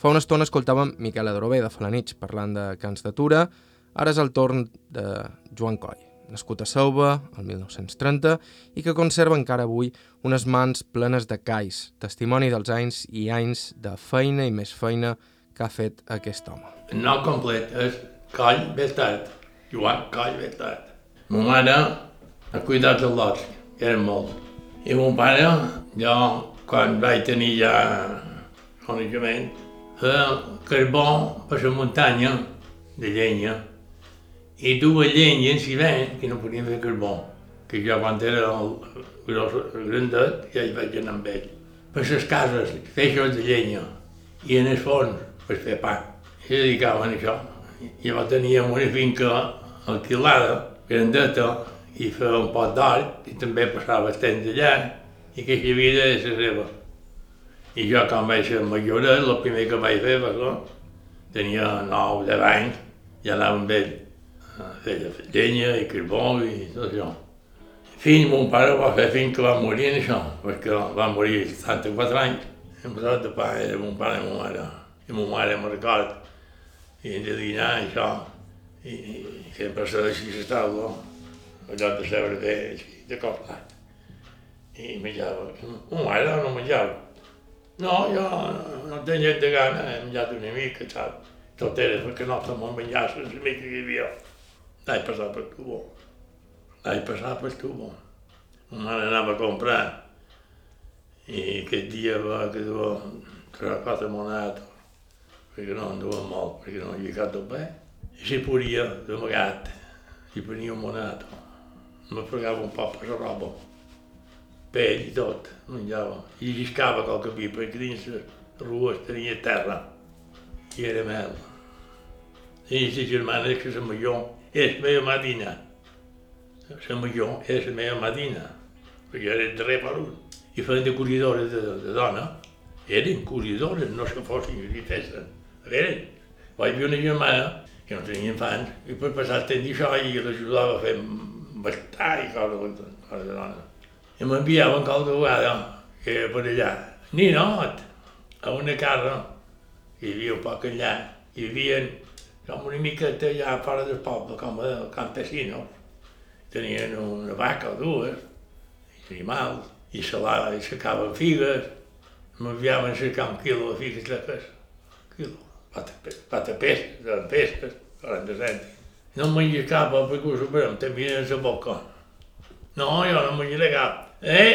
Fa una estona escoltàvem Miquel Adrové de Falanich parlant de cants d'atura, ara és el torn de Joan Coll nascut a Selva el 1930 i que conserva encara avui unes mans plenes de cais, testimoni dels anys i anys de feina i més feina que ha fet aquest home. El nom complet és Coll Bestat, Joan Coll Bestat. Ma mare ha cuidat els lots, que eren molts. I mon pare, jo, quan vaig tenir ja coneixement, feia carbó per la muntanya de llenya i dues llenyes si ven, que no podien fer carbó, que jo quan era el, gros, grandet ja hi vaig anar amb ell. Per les cases, feixos de llenya, i en el fons, per fer pa. I se dedicaven a això. I va teníem una finca alquilada, grandeta, i feia un pot d'hort, i també passava el temps allà, i que aquesta vida és la seva. I jo, quan vaig ser majoret, el primer que vaig fer va ser, tenia 9 10 anys, ja anava amb ell feia llenya i carbó i tot això. Fins mon pare va fer fins que va morir en això, perquè va morir als 74 anys. Em posava de pa era mon pare i mon mare. I mon mare, me'n record, i hem de dinar, això, i, i sempre s'ha així a taula, allò de seure bé, així, de coplat. I menjava. Un mare no menjava. No, jo no tenia de gana, he menjat una mica, saps? Tot era perquè no se me'n menjassin la mica que hi havia. L'any passat per tubo. L'any passat per tubo. Ma mare anava a comprar i aquest dia va que duia tre quatre monete perché non doveva molto, perché non gli cato bene. E si pulia d'amagat, si prenia un monato. Mi fregava un po' per la roba. Pell i tot, menjava. I lliscava qualque vi, perquè dins les rues tenia terra. I era mel. I la germana que la major és meva madina. La major és la meva madina, perquè era darrer per un. I feien de corridores de, de dona. Eren corridores, no se fossin gritesses. A veure, vaig veure una germana que no tenia infants, i per passar el temps d'això i l'ajudava a fer bastar i coses, coses de dona. I m'enviaven qualque vegada, que era per allà, ninot, a una casa, hi havia un poc allà, hi havia com una miqueta allà fora del poble, com a campesinos. Tenien una vaca o dues, animals, i se la i secaven figues, m'enviaven a cercar un quilo de figues de cas, quilo patapesques, de pesques, 40 cèntims. No em menja cap, perquè ho superem, te miren la boca. No, jo no em menjaré cap. Eh?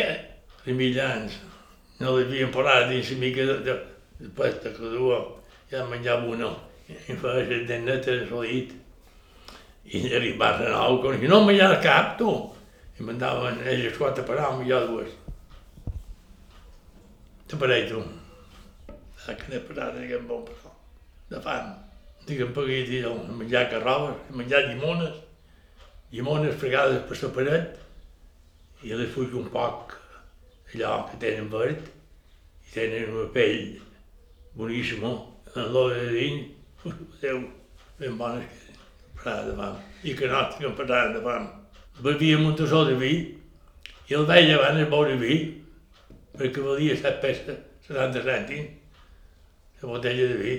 Els mitjans. No l'havien parat dins la mica de, de, de pesta que duia. Ja menjava una. I les dennetes al llit. I arribava a nou, com si no em menjava cap, tu. I mandaven elles quatre per a menjar dues. Te parell, tu. Ah, que n'he parat, aquest bon per de fam. Digue'm perquè dir, menjar carrobes, menjar llimones, llimones fregades per la paret, i les fuig un poc allò que tenen verd, i tenen una pell boníssima, en l'oli de dins, Déu, ben bones que parada de fam, i que no que parada de vi, i el veia abans el beure vi, perquè valia set peces, 70 cèntims, la botella de vi.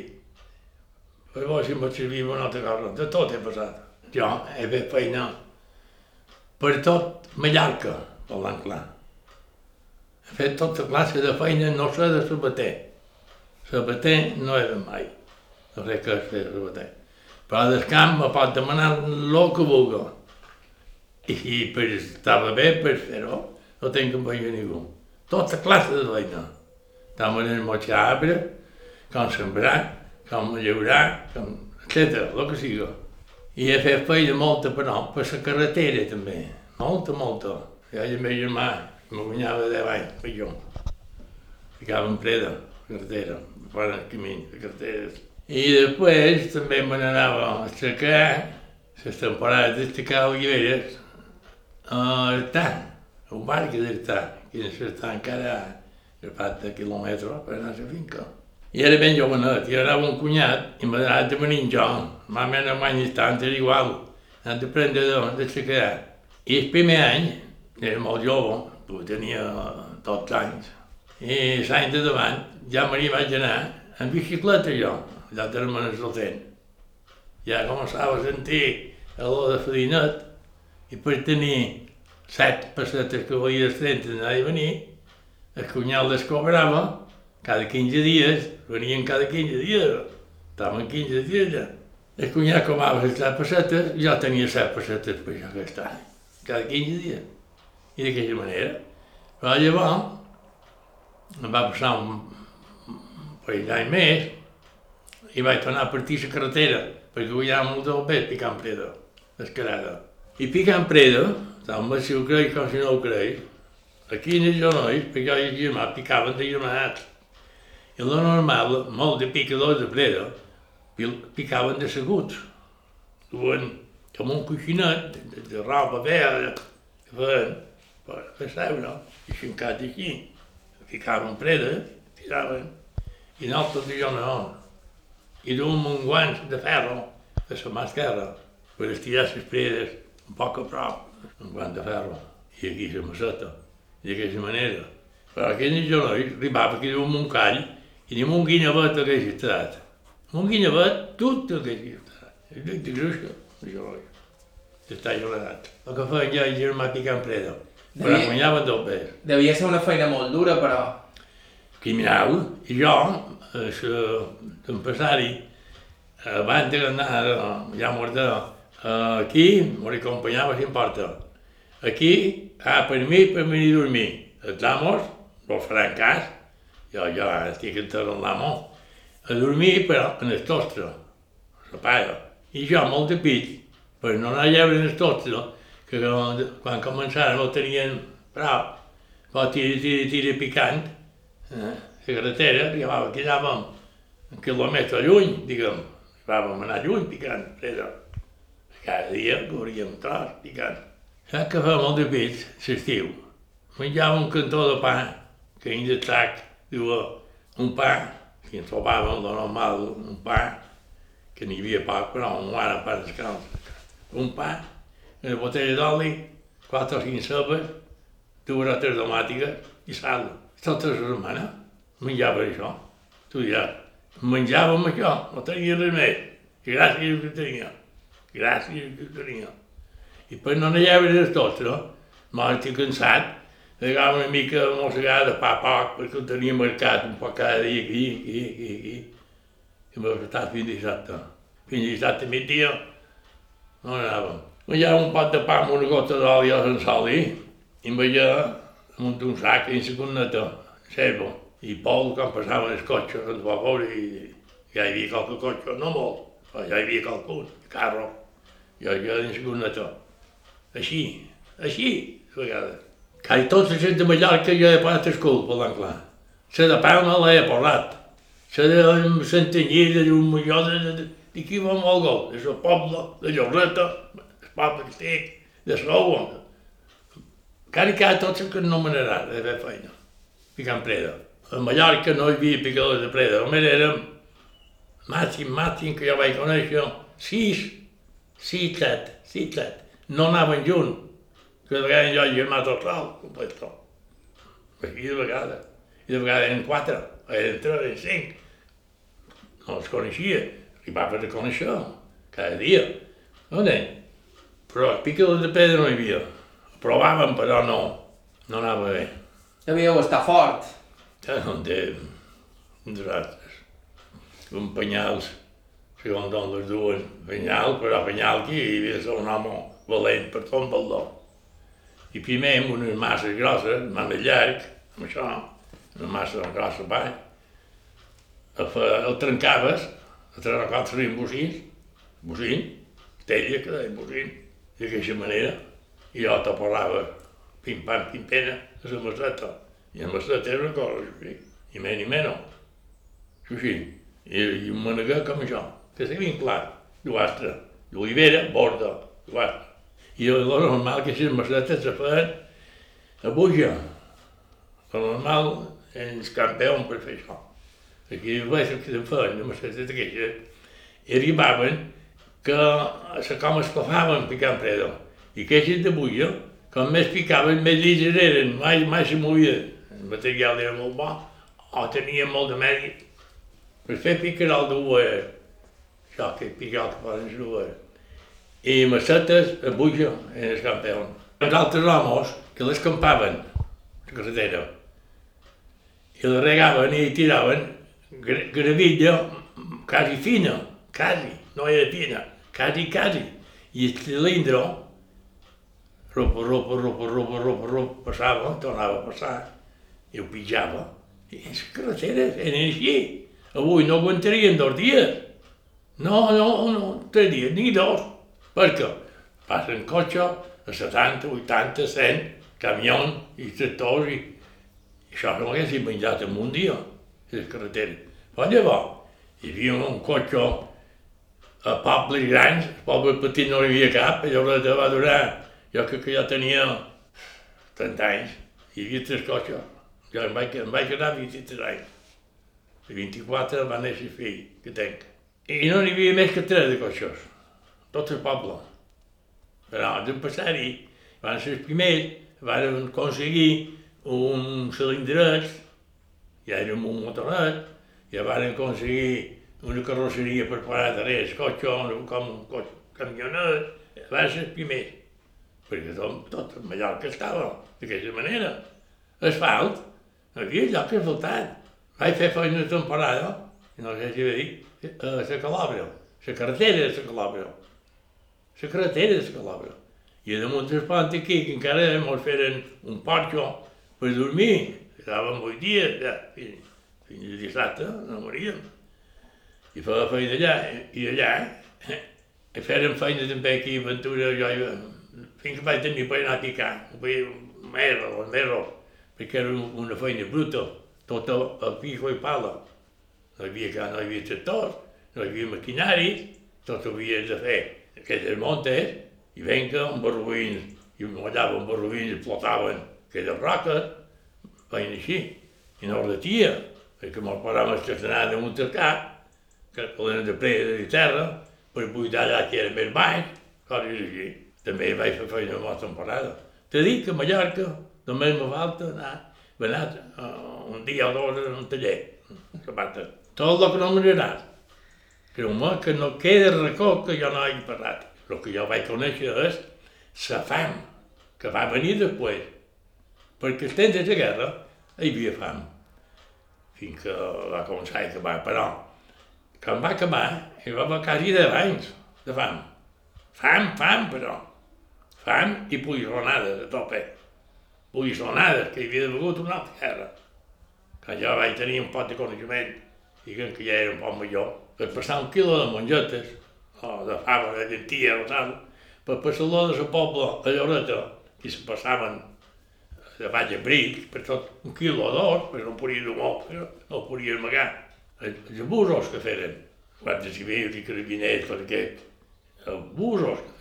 Poi poi si mi serviva un'altra cosa, de tot he passat. Jo he fet feina per tot Mallorca, parlant clar. He fet tota classe de feina, no sé de sabater. Sabater no era mai, no sé què és sabater. Però del camp me pot demanar el que vulgui. I per estava bé per fer-ho, no que feina ningú. Tota classe de feina. Tant en motxar arbre, com sembrar, com llaurar, com, etc, el que siga. I he fet feina molta, però, per la carretera també. Molta, molta. I el meu germà, que me guanyava 10 anys, per jo. Ficava en preda, carretera, fora el camí, de carreteres. I després també me n'anava a cercar les temporades d'estacar oliveres a Artà, a un bar que d'Artà, que està encara a 4 quilòmetres per anar a la finca. I era ben jovenet, i era un cunyat, i m'ha donat de venir jo. Ma mena mai tant, era igual. Hem de prendre de, de xecar. I el primer any, era molt jove, tenia 12 anys, i l'any de davant ja m'hi vaig anar en bicicleta jo, allà de Hermanes del Ten. Ja començava a sentir l'olor de farinet, i per tenir set pessetes que dels 30 d'anar i venir, el cunyat les cobrava cada 15 dies, venien cada 15 dies, estaven 15 dies allà. El cunyat comava les 7 pessetes, jo tenia 7 pessetes per això aquest any, cada 15 dies. I d'aquesta manera. Però llavors em va passar un, un parell d'any més i vaig tornar a partir la carretera, perquè guanyava molt del bé picant preda, escarada. I picant preda, tant si ho creix com si no ho creix, aquí en els genolls, perquè jo i el germà picaven de germanats. I lo normal, molt de picadors de preda, picaven de seguts. Duen com un coixinet de, de, de roba verda que feien per fer seure, i xincat així. Ficaven preda, tiraven, i nosaltres jo no. I duem un guant de ferro de la mà esquerra per estirar les predes un poc a prop, un guant de ferro, i aquí la maceta, d'aquesta manera. Però aquell genoll arribava que duem un call i ni un guinevet registrat. Un guinevet, tot el que hi està. I dic, dic, això, això, està jurat. El que feia jo i germà picant preda. Però Devia- guanyava dos pes. Devia ser una feina molt dura, però... criminal, i jo, l'empresari, abans d'anar ja morta, aquí m'ho acompanyava si importa. Aquí, ah, per mi, per venir a dormir. Els amos no faran cas, jo, jo estic enterrant l'amo, a dormir però en el tostre, la paga. I jo, molt de pit, per no anar a lleure en el tostre, que quan, començàrem ho tenien prou, però tira, tira, tira picant, eh? La carretera, llevava, quedàvem un quilòmetre lluny, diguem, vàvem anar lluny picant, freda. Cada dia cobríem un tros picant. Saps que fa molt de pit, l'estiu? Menjava un cantó de pa, que dins del sac, diu, un pa, que ens trobàvem de normal, un pa, que n'hi havia poc, però un ara pa descalç. Un pa, una botella d'oli, quatre o cinc cebes, dues o tres tomàtiques i sal. Tota la setmana menjava això. Tu ja menjàvem això, no tenia res més. I gràcies que tenia. Gràcies que tenia. I per no anar a veure tot, no? M'ho estic cansat, agafava una mica de mossegada de pa a poc, perquè ho tenia marcat un poc cada dia, aquí, aquí, aquí, aquí. I m'ho estat fins dissabte. Fins dissabte migdia no anàvem. Menjava un pot de pa amb una gota d'oli a Sant i em veia damunt un sac en la corneta, servo. I Pol, quan passaven els cotxes, ens va veure i ja hi havia qualque cotxe, no molt, però ja hi havia qualcun, carro. Jo en la corneta. Així, així, a vegades. Quasi tots els gent de Mallorca jo he parat escul, per l'enclar. La de Palma l'he parlat. La de Santanyí, de un millor de, de, de, d'aquí va molt gol, de la Pobla, de Llorreta, el poble que estic, de Sou. Quasi quasi tots els que no m'agrada de fer feina, picant preda. A Mallorca no hi havia picadors de preda, només érem màxim, màxim que jo vaig conèixer, sis, sis, set, sis, set. No anaven junts, que de vegades jo i el germà tot sol, complet tot. Aquí de vegades. I de vegades eren quatre, eren tres, eren cinc. No els coneixia, arribava a conèixer cada dia. No? Però picadors de pedra no hi havia. Provàvem, però no, no anava bé. Devíeu estar fort. Té nosaltres. Un penyals, segons d'on les dues, penyal, però penyal aquí hi havia un home valent per tot baldó. I primer amb unes masses grosses, manda llarg, amb això, una massa grossa baix, el, trencaves, a tres o quatre serien bocins, bocin, tella que deia bocin, d'aquesta manera, i jo te parlava pim-pam, pim-pena, a la maceta. I maceta era una cosa així, i menys i menys. Així, i, i un maneguer com això, que se clar, d'uastre, d'olivera, borda, d'uastre. I el normal que les macetes se feien a buja. El normal els campeons per fer això. Aquí vaig que se feien de macetes d'aquestes, i arribaven que se com esclafaven picant preda. I aquestes de bulla, com més picaven, més llises eren, mai, mai se movien. El material era molt bo, o tenia molt de mèrit. Per fer picarol d'uer, això que picar que poden l'uer. I macetes a buja en el campeón. Els altres homes que les campaven, la carretera, i la regaven i tiraven gra- gravilla quasi fina, quasi, no era fina, quasi, quasi. I el cilindre, ropa, ropa, ropa, ropa, ropa, ropa, passava, tornava a passar, ho pitjava. I les carreteres eren així. Avui no aguantarien dos dies. No, no, no, tres dies, ni dos. Perquè passen cotxe a 70, 80, 100, camions i tractors i, això no haguessin menjat en un dia, les carreteres. Però llavors hi havia un cotxe a pobles grans, pobles petits no hi havia cap, llavors va durar, jo crec que ja tenia 30 anys, hi havia tres cotxes. Jo em vaig, em vaig quedar 23 anys. De 24 va néixer el fill que tenc. I no n'hi havia més que tres de cotxes, tot el poble. Però de passar-hi, van ser els primers, van aconseguir un cilindret, ja era un motoret, ja van aconseguir una carrosseria per parar darrere el cotxe, com un cotxe camionet, va ser el primer, perquè tot, tot Mallorca estava d'aquesta manera. Asfalt, no hi havia lloc asfaltat. Vaig fer feina de temporada, no sé si va dir, a la Calabra, la carretera de la Calabra, la carretera de la Calabra. I damunt del pont aquí, que encara ens feren un porxo per dormir, estàvem vuit dies, ja, fins, fins a dissabte, no moríem. I feia feina allà, i allà, i fèiem feina també aquí a Ventura, jo, fins que vaig tenir per anar a picar, un merro, un merro, perquè era una feina bruta, tota a pico i pala. No hi havia, no hi havia tractors, no hi havia maquinaris, tot ho havies de fer. Aquelles montes, i venga amb barruïns, i m'allava amb barruïns, flotaven aquelles roques, feien així, i no retia, perquè me'l paràvem estacionar damunt del cap, que poden de presa de terra, per buidar allà que era més baix, coses així. També vaig fer feina la temporada. Te dic que a Mallorca només me falta anar, he anat uh, un dia o dos en un taller, sabata. Tot el que no m'agradat. Creu-me que no queda racó que jo no hagi parlat. El que jo vaig conèixer és la fam, que va venir després. Perquè els temps de la guerra hi havia fam. Fins que va començar a acabar, però quan va acabar hi va haver quasi 10 anys de fam. Fam, fam, però. Fam i polissonades a tope. Polissonades, que hi havia begut una altra guerra. Quan jo vaig tenir un pot de coneixement i que ja era un poc major, per passar un quilo de mongetes, o de fava, de llentia o tal, per passar-lo de la pobla a Lloreta, i se passaven de baix a bric, per tot un quilo o dos, perquè no podia dur molt, no podia amagar. Els abusos que feren, guàrdies civils i carabiners, perquè abusos que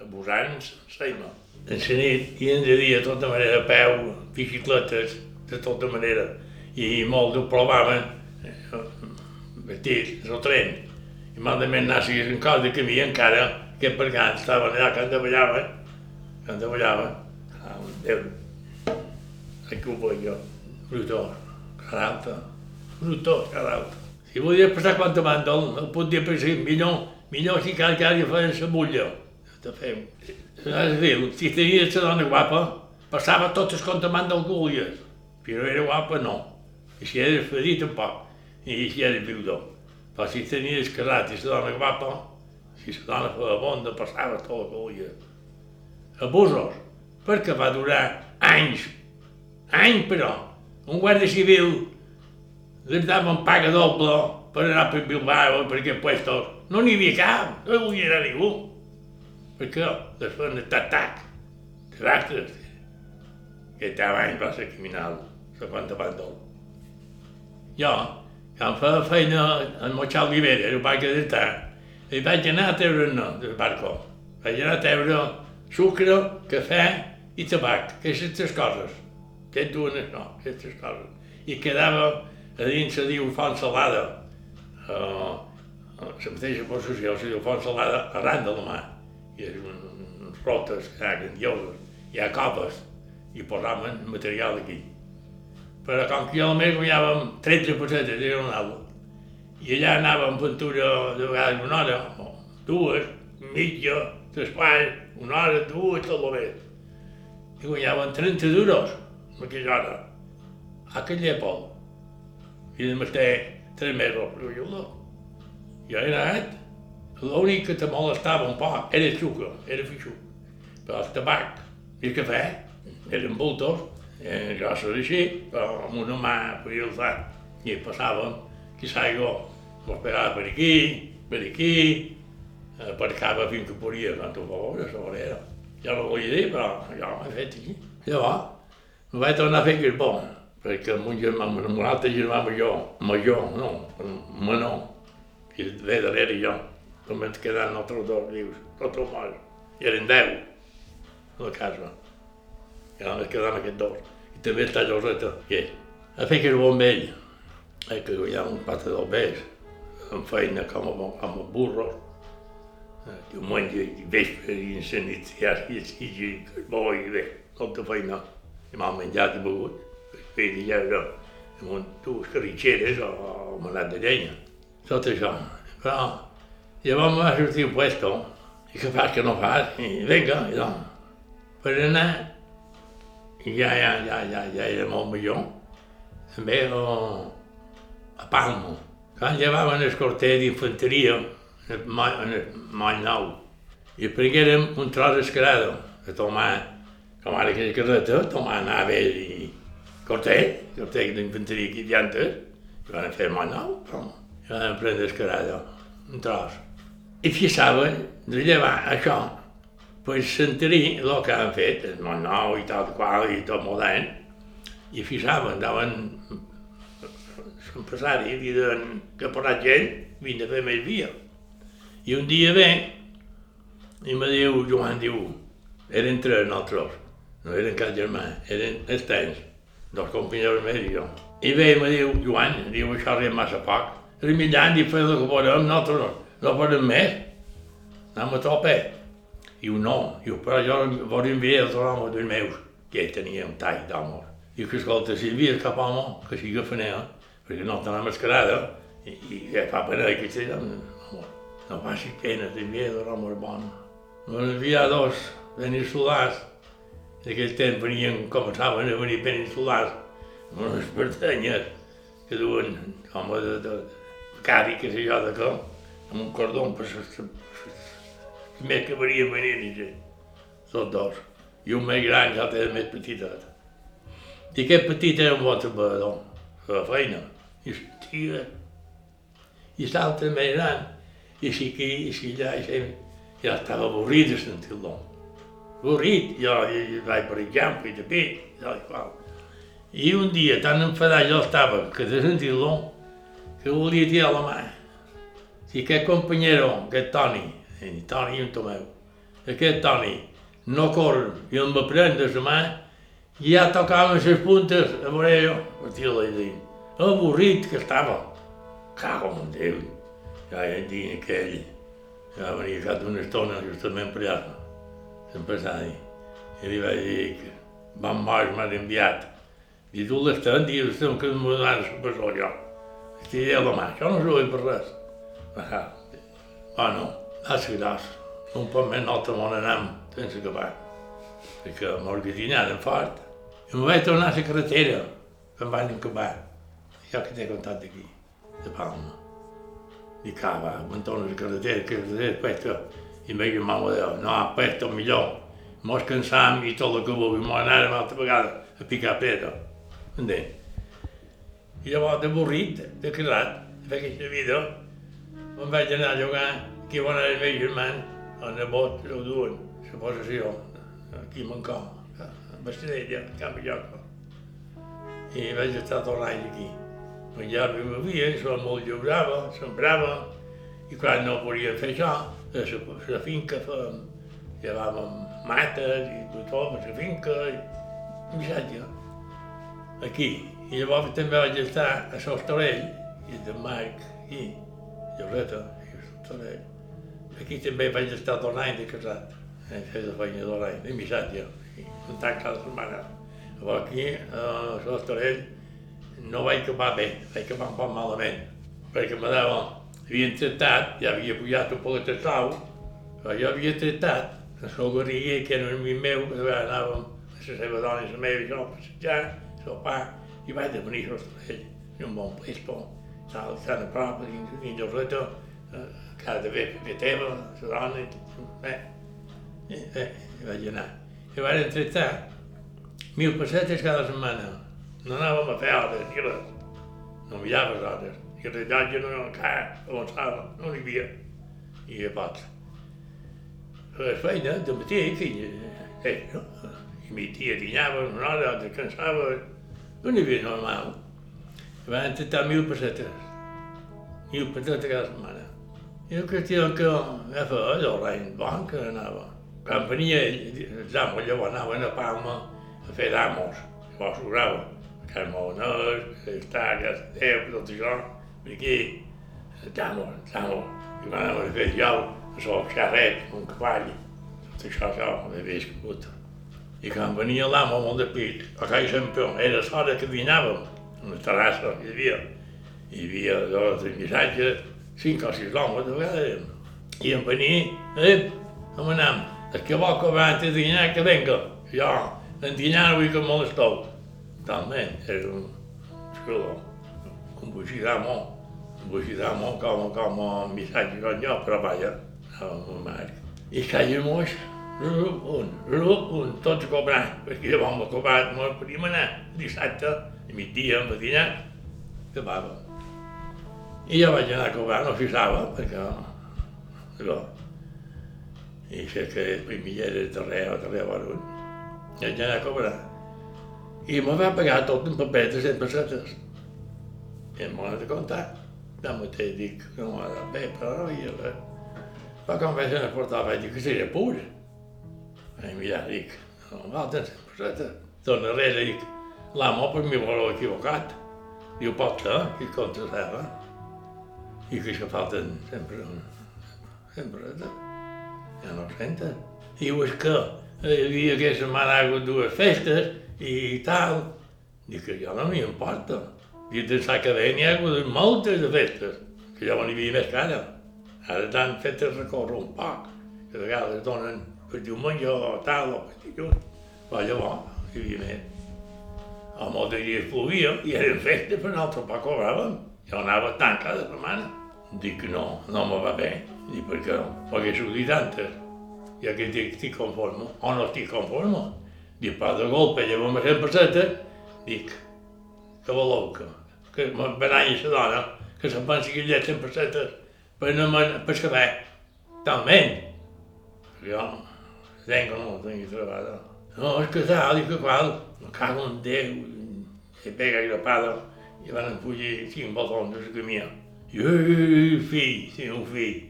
abusants, seima. En la nit i en de tota manera, a peu, bicicletes, de tota manera, i molt ho provaven, eh, vestits, el tren, i malament nassis en cos de camí encara que per gana estaven allà que endaballaven, que endaballaven, ah, Déu, aquí ho veig jo, brutó, cara alta, brutó, cara alta. Si volia passar quan te mandol, el podia pensar, millor, millor si cal que hagi fet la mulla. Te fem. És dir, si tenies la dona guapa, passava tot del que volies, però era guapa no. I si eres fedit tampoc, i si eres viudor. Però si tenies casat i la dona guapa, si la dona feia bonda, passava tot volies. Abusos, perquè va durar anys, anys però. Un guàrdia civil li daven paga doble per anar per Bilbao, per aquests puestos. No n'hi havia cap, no hi volia anar ningú. Perquè les feien de tac-tac, desastres. Aquest any va ser criminal, se quanta bàndol. Jo, quan feia feina en Moixal Rivera, el parc de Tar, i vaig anar a treure no, del barco. Vaig anar a treure sucre, cafè i tabac, aquestes coses. Aquests dues no, aquestes coses. I quedava a dins se diu font salada. Uh, la mateixa possessió se diu font salada arran de la mà. I és un, uns rotes que ha grandioses. Hi ha copes i posaven material aquí. Però com que jo només guanyàvem 13 pessetes de jornal, i allà anàvem pintura de vegades una hora, o dues, mitja, l'espai, una hora, dues, tot el més. I guanyaven 30 duros en aquella hora, a aquell època. I només té 3 mesos, jo no. Jo he anat, l'únic que te molestava un poc era el sucre, era fixut. Però el tabac i el cafè eren bultos, eren grossos així, però amb una mà podia alçar. I passàvem, quizà jo, mos pegava per aquí, per aquí, aparcava fins que podia, quan ho veure, a la vorera. Ja no volia dir, però jo m'he fet aquí. Llavors, me vaig tornar a fer que és bo, perquè amb un germà, amb un altre germà major, major, no, menor, i ve darrere jo, com ens quedant altres dos vius, tots morts. I eren deu a la casa. I ara ens quedàvem aquests dos. I també està Lloreta, que a fer que era bon vell, eh, que ha un pata del vell, amb feina com a, com a burros, diumenge i vespre i ja i i i bo i bé, tota feina. I m'ha menjat i begut. Bé, ja era amb un, dues carritxeres o, o manat de llenya. tot això. Però va sortir un puesto, i que fas que no fas, i vinga, i per anar, i ja, ja, ja, ja, ja era molt millor, també a, a. Quan llevaven el corter d'infanteria, en el moll, nou, i prenguérem un tros d'escarado, a tomar, com ara que és carreta, tomar nave i corter, corter d'infanteria que hi havia antes, i van fer el moll nou, però van prendre escarado, un tros. I fixaven de llevar això, pues sentir el que han fet, el món nou i tal qual, i tot modern, i fixaven, daven l'empresari, li deien que ha posat gent, vinc a fer més via. I un dia ve, i me diu, Joan, diu, eren tres nosaltres, no eren cap germà, eren els tens, dos companys més i jo. I ve i me diu, Joan, diu, això arriba massa poc, remillant i fer el que podem, nosaltres no, no podem més, anem a tope. Diu, no, diu, però jo vos enviar els homes dels meus, que ell tenia un tall d'amor. Diu que, escolta, si envies cap home, que sigui faneu, perquè no tenim mascarada, i, i ja fa pena que sigui amor. No faci pena d'enviar els homes bons. Van enviar dos veneçolans, d'aquell temps venien, començaven a venir veneçolans, amb unes pertanyes que duen home de, de, de cari, que sé jo, de què, amb un cordó per més que venia venint, i tots dos. I un més gran, l'altre era més petitet. I aquest petit era un bon treballador, la feina. I hòstia, i l'altre més gran, i si aquí, i si allà, i si... Ja estava avorrit de sentir-lo. Avorrit, jo, jo vaig per exemple, i de pit, i i qual. I un dia, tan enfadat jo estava, que de sentir-lo, que volia tirar la mà. Si aquest companyero, aquest Toni, Toni i un Tomeu, aquest Toni, no corren i em va prendre la mà, i ja tocaven les puntes, a veure jo, a tirar-la i dir, avorrit que estava. Cago en Déu. Ja hi dia aquell, ja venia cap d'una estona justament per allà, l'empresari, i li vaig dir que Van Moix m'ha enviat. I tu l'estan, dius, que donar la presó jo. Estiré la mà, això no s'ho per res. Ah, bueno, gràcies, gràcies. Un poc més nosaltres món anem sense acabar. Perquè m'organitzaren fort. I em vaig tornar a la carretera, que em van acabar. Jo que t'he contat d'aquí, de Palma. Di cava, mi torno la carretera, che aspetta, i miei mamma diceva, no, aspetta, millor, mo i tot el que vulgui, mo anare un'altra vegada a picar pedra. Entenc? I llavors, d'avorrit, de cridat, de fer aquesta vida, me'n vaig anar a llogar van anar els meus germans, el nebot, ho duen, la possessió, aquí a Mancó, a Bastinella, a Can Villoca. I vaig estar tot l'any aquí. Menjava i bevia, som molt lliurava, sembrava, i quan no volíem fer això, a la, la finca fèiem, llevàvem mates i tot, a la finca, i missatge. Aquí. I llavors també vaig estar a l'Hostalell, i de Marc, i Lloreta, i l'Hostalell. Aquí també vaig estar tot l'any de casat, eh, fer la feina tot l'any, de missatge, i cantant cada setmana. Llavors aquí, a l'Hostalell, no vaig acabar bé, vaig acabar un poc malament, perquè me dava, havien tractat, ja havia pujat un poc de sau, però jo havia tractat, el seu guerriller, que era un amic meu, que anàvem a la seva dona i la meva, i jo, a passejar, sopar, i vaig de venir a l'Hostalell, un bon puesto, tal, tan a prop, dins, dins del reto, cada vegada que teva, la dona, i, eh, eh, i vaig anar. I vaig tractar mil pessetes cada setmana, no anàvem a fer hores, ni res. No mirava les hores. I el rellotge no encara avançava, no n'hi havia. I a pots. La feina, de matí, fill, eh, no? I mi tia dinava una hora, descansava, no n'hi havia normal. I van intentar mil pessetes. Mil pessetes cada setmana. I la qüestió que ja fa allò l'any bon que anava. Quan venia, els amos llavors anaven a Palma a fer d'amos, llavors sobrava. Carmonós, Estàries, Déu, tot això, aquí, estamos, estamos, i van anar a fer jo, a sol xarret, un cavall, tot això, això, ho he viscut. I quan venia l'amo molt de pit, a casa sempre, era l'hora que dinàvem, a la terrassa hi havia, hi havia dos de missatges, cinc o sis homes de vegades. I em venia, eh, com anem? És que vol que va antes de dinar que venga. Jo, en dinar vull que molesteu. Talment, era un xulo, un buixidamo, un buixidamo com, com un missatge con jo, però vaja, un marc. I caia moix, rup, un, rup, un, tots cobrant, perquè llavors m'ha cobrat, m'ho podíem anar dissabte, a migdia, amb dinar, acabava. I jo vaig anar a cobrar, no fixava, perquè allò. I sé que primilleres darrere, darrere varun. I vaig anar a cobrar. I me va pagar tot un paper de 100 pessetes. I em va de comptar. De mateix dic, no m'ha de bé, però no hi ha Però quan vaig anar a portar, vaig dir que seria pur. Vaig mirar, dic, no, falten 100 pessetes. Torna darrere, dic, l'amo per mi vol equivocat. Diu, pot ser, que compta serra. I que això falten sempre, sempre, ja no senten. Diu, és que hi havia aquesta setmana ha hagut dues festes i tal. Dic que jo no m'hi importa. Dic, de sa cadena n'hi ha hagut moltes de festes, que jo n'hi havia més cara. Ara t'han fet recórrer un poc, que de vegades donen per diumenge o tal, o per dilluns. Però llavors hi havia més. A molts dies plovia i eren festes, però nosaltres poc cobràvem. Jo anava tant cada setmana. Dic, no, no me va bé. Dic, per què no? Perquè s'ho dit antes. Ja que dic, estic conforme, o no estic conforme. Dic, pa de golpe, llevam a 100 pessetes. Dic, que voleu que, que m'empenanya la dona, que se'n pensi que ha 100 pessetes per no me, per saber. Talment. Jo, tenc o no tenc treballat. No, és que tal, i que qual, me cago en Déu, se pega grapada, i van fugir cinc botons de la camia. I, ui, fill, sí, un fill,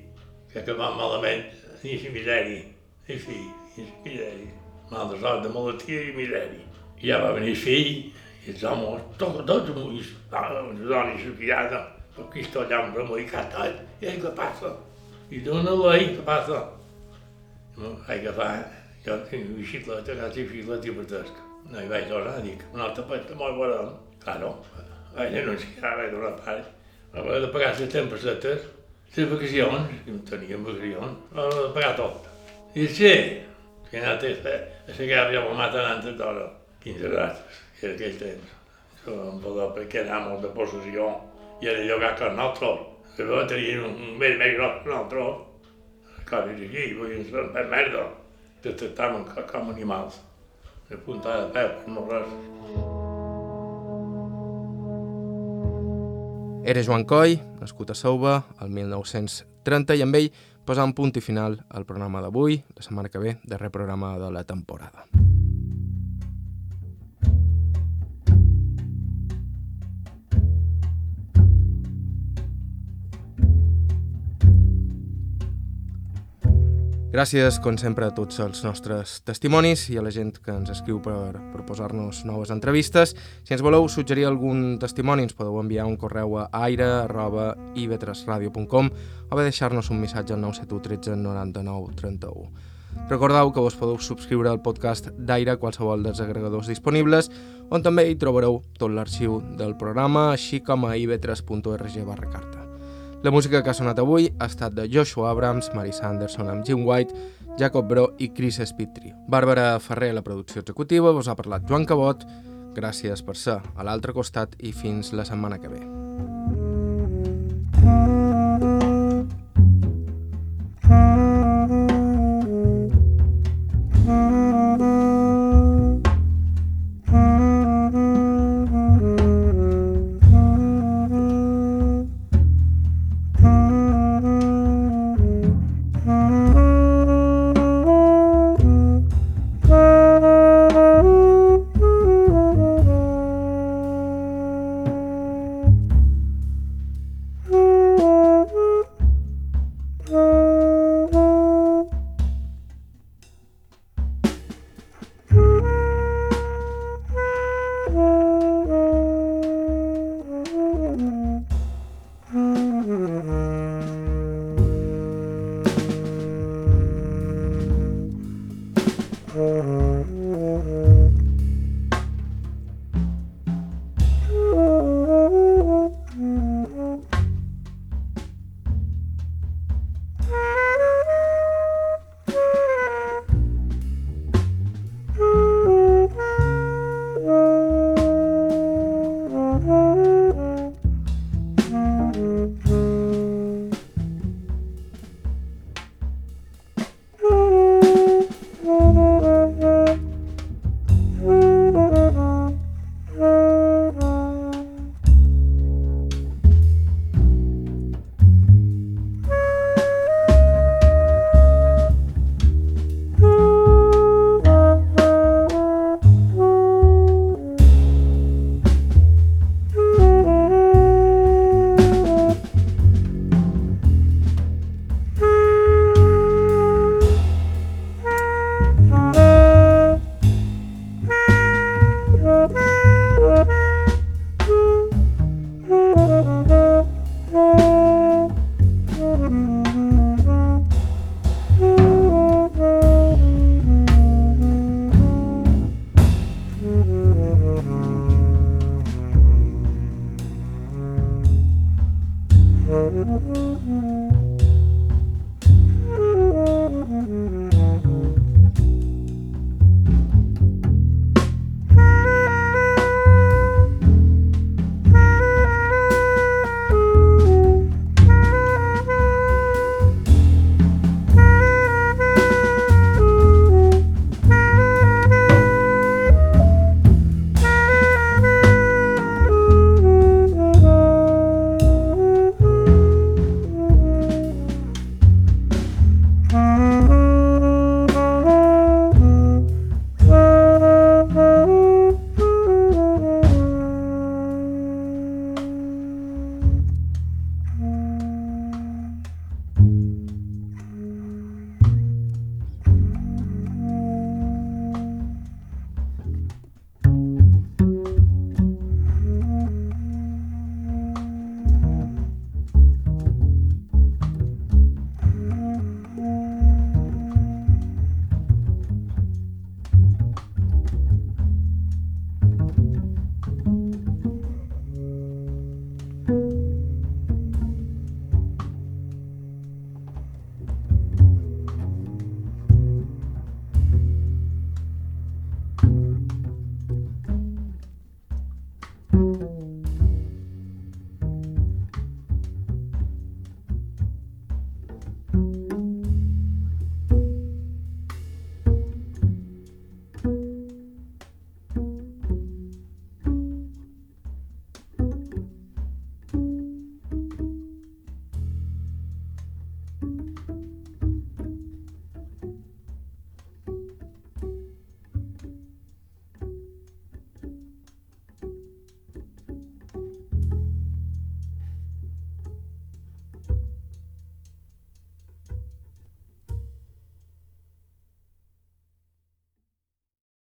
que ha acabat malament, dins la misèria. I fill, dins la misèria. Mal de sort, de malaltia i misèria. I ja va venir el fill, i els homes, tot, tot, i les dones supiada, aquí sto allà amb remolicat tot, i ell què passa? I dona l'ell, què passa? No, hai que fa, jo tinc una bicicleta, que tinc bicicleta i partesc. No hi vaig tornar, dic, un altre pet, molt bon. Claro, vaig anunciar, vaig donar part. Haver de pagar les 100 pessetes, les vacacions, que no teníem vacacions, haver de pagar tot. I sí, que he anat a la guerra ja m'ho maten antes d'hora. 15 rates, que era aquell temps. Això em va perquè anàvem de possessió i era llogat que nosaltres. Va tenir un, un més més gros que nosaltres. Coses així, vull dir, merda. Que tractaven com animals. De punta de peu, no res. Era Joan Coll, nascut a Sauva el 1930 i amb ell posant punt i final al programa d'avui, la setmana que ve, darrer programa de la temporada. Gràcies, com sempre, a tots els nostres testimonis i a la gent que ens escriu per proposar-nos noves entrevistes. Si ens voleu suggerir algun testimoni, ens podeu enviar un correu a aire.ivetresradio.com o bé deixar-nos un missatge al 971 13 99 31. Recordeu que vos podeu subscriure al podcast d'Aire a qualsevol dels agregadors disponibles, on també hi trobareu tot l'arxiu del programa, així com a ivetres.org barra carta. La música que ha sonat avui ha estat de Joshua Abrams, Marisa Anderson amb Jim White, Jacob Bro i Chris Spittri. Bàrbara Ferrer, la producció executiva, vos ha parlat Joan Cabot. Gràcies per ser a l'altre costat i fins la setmana que ve. Mm-hmm. Hum. hum, hum.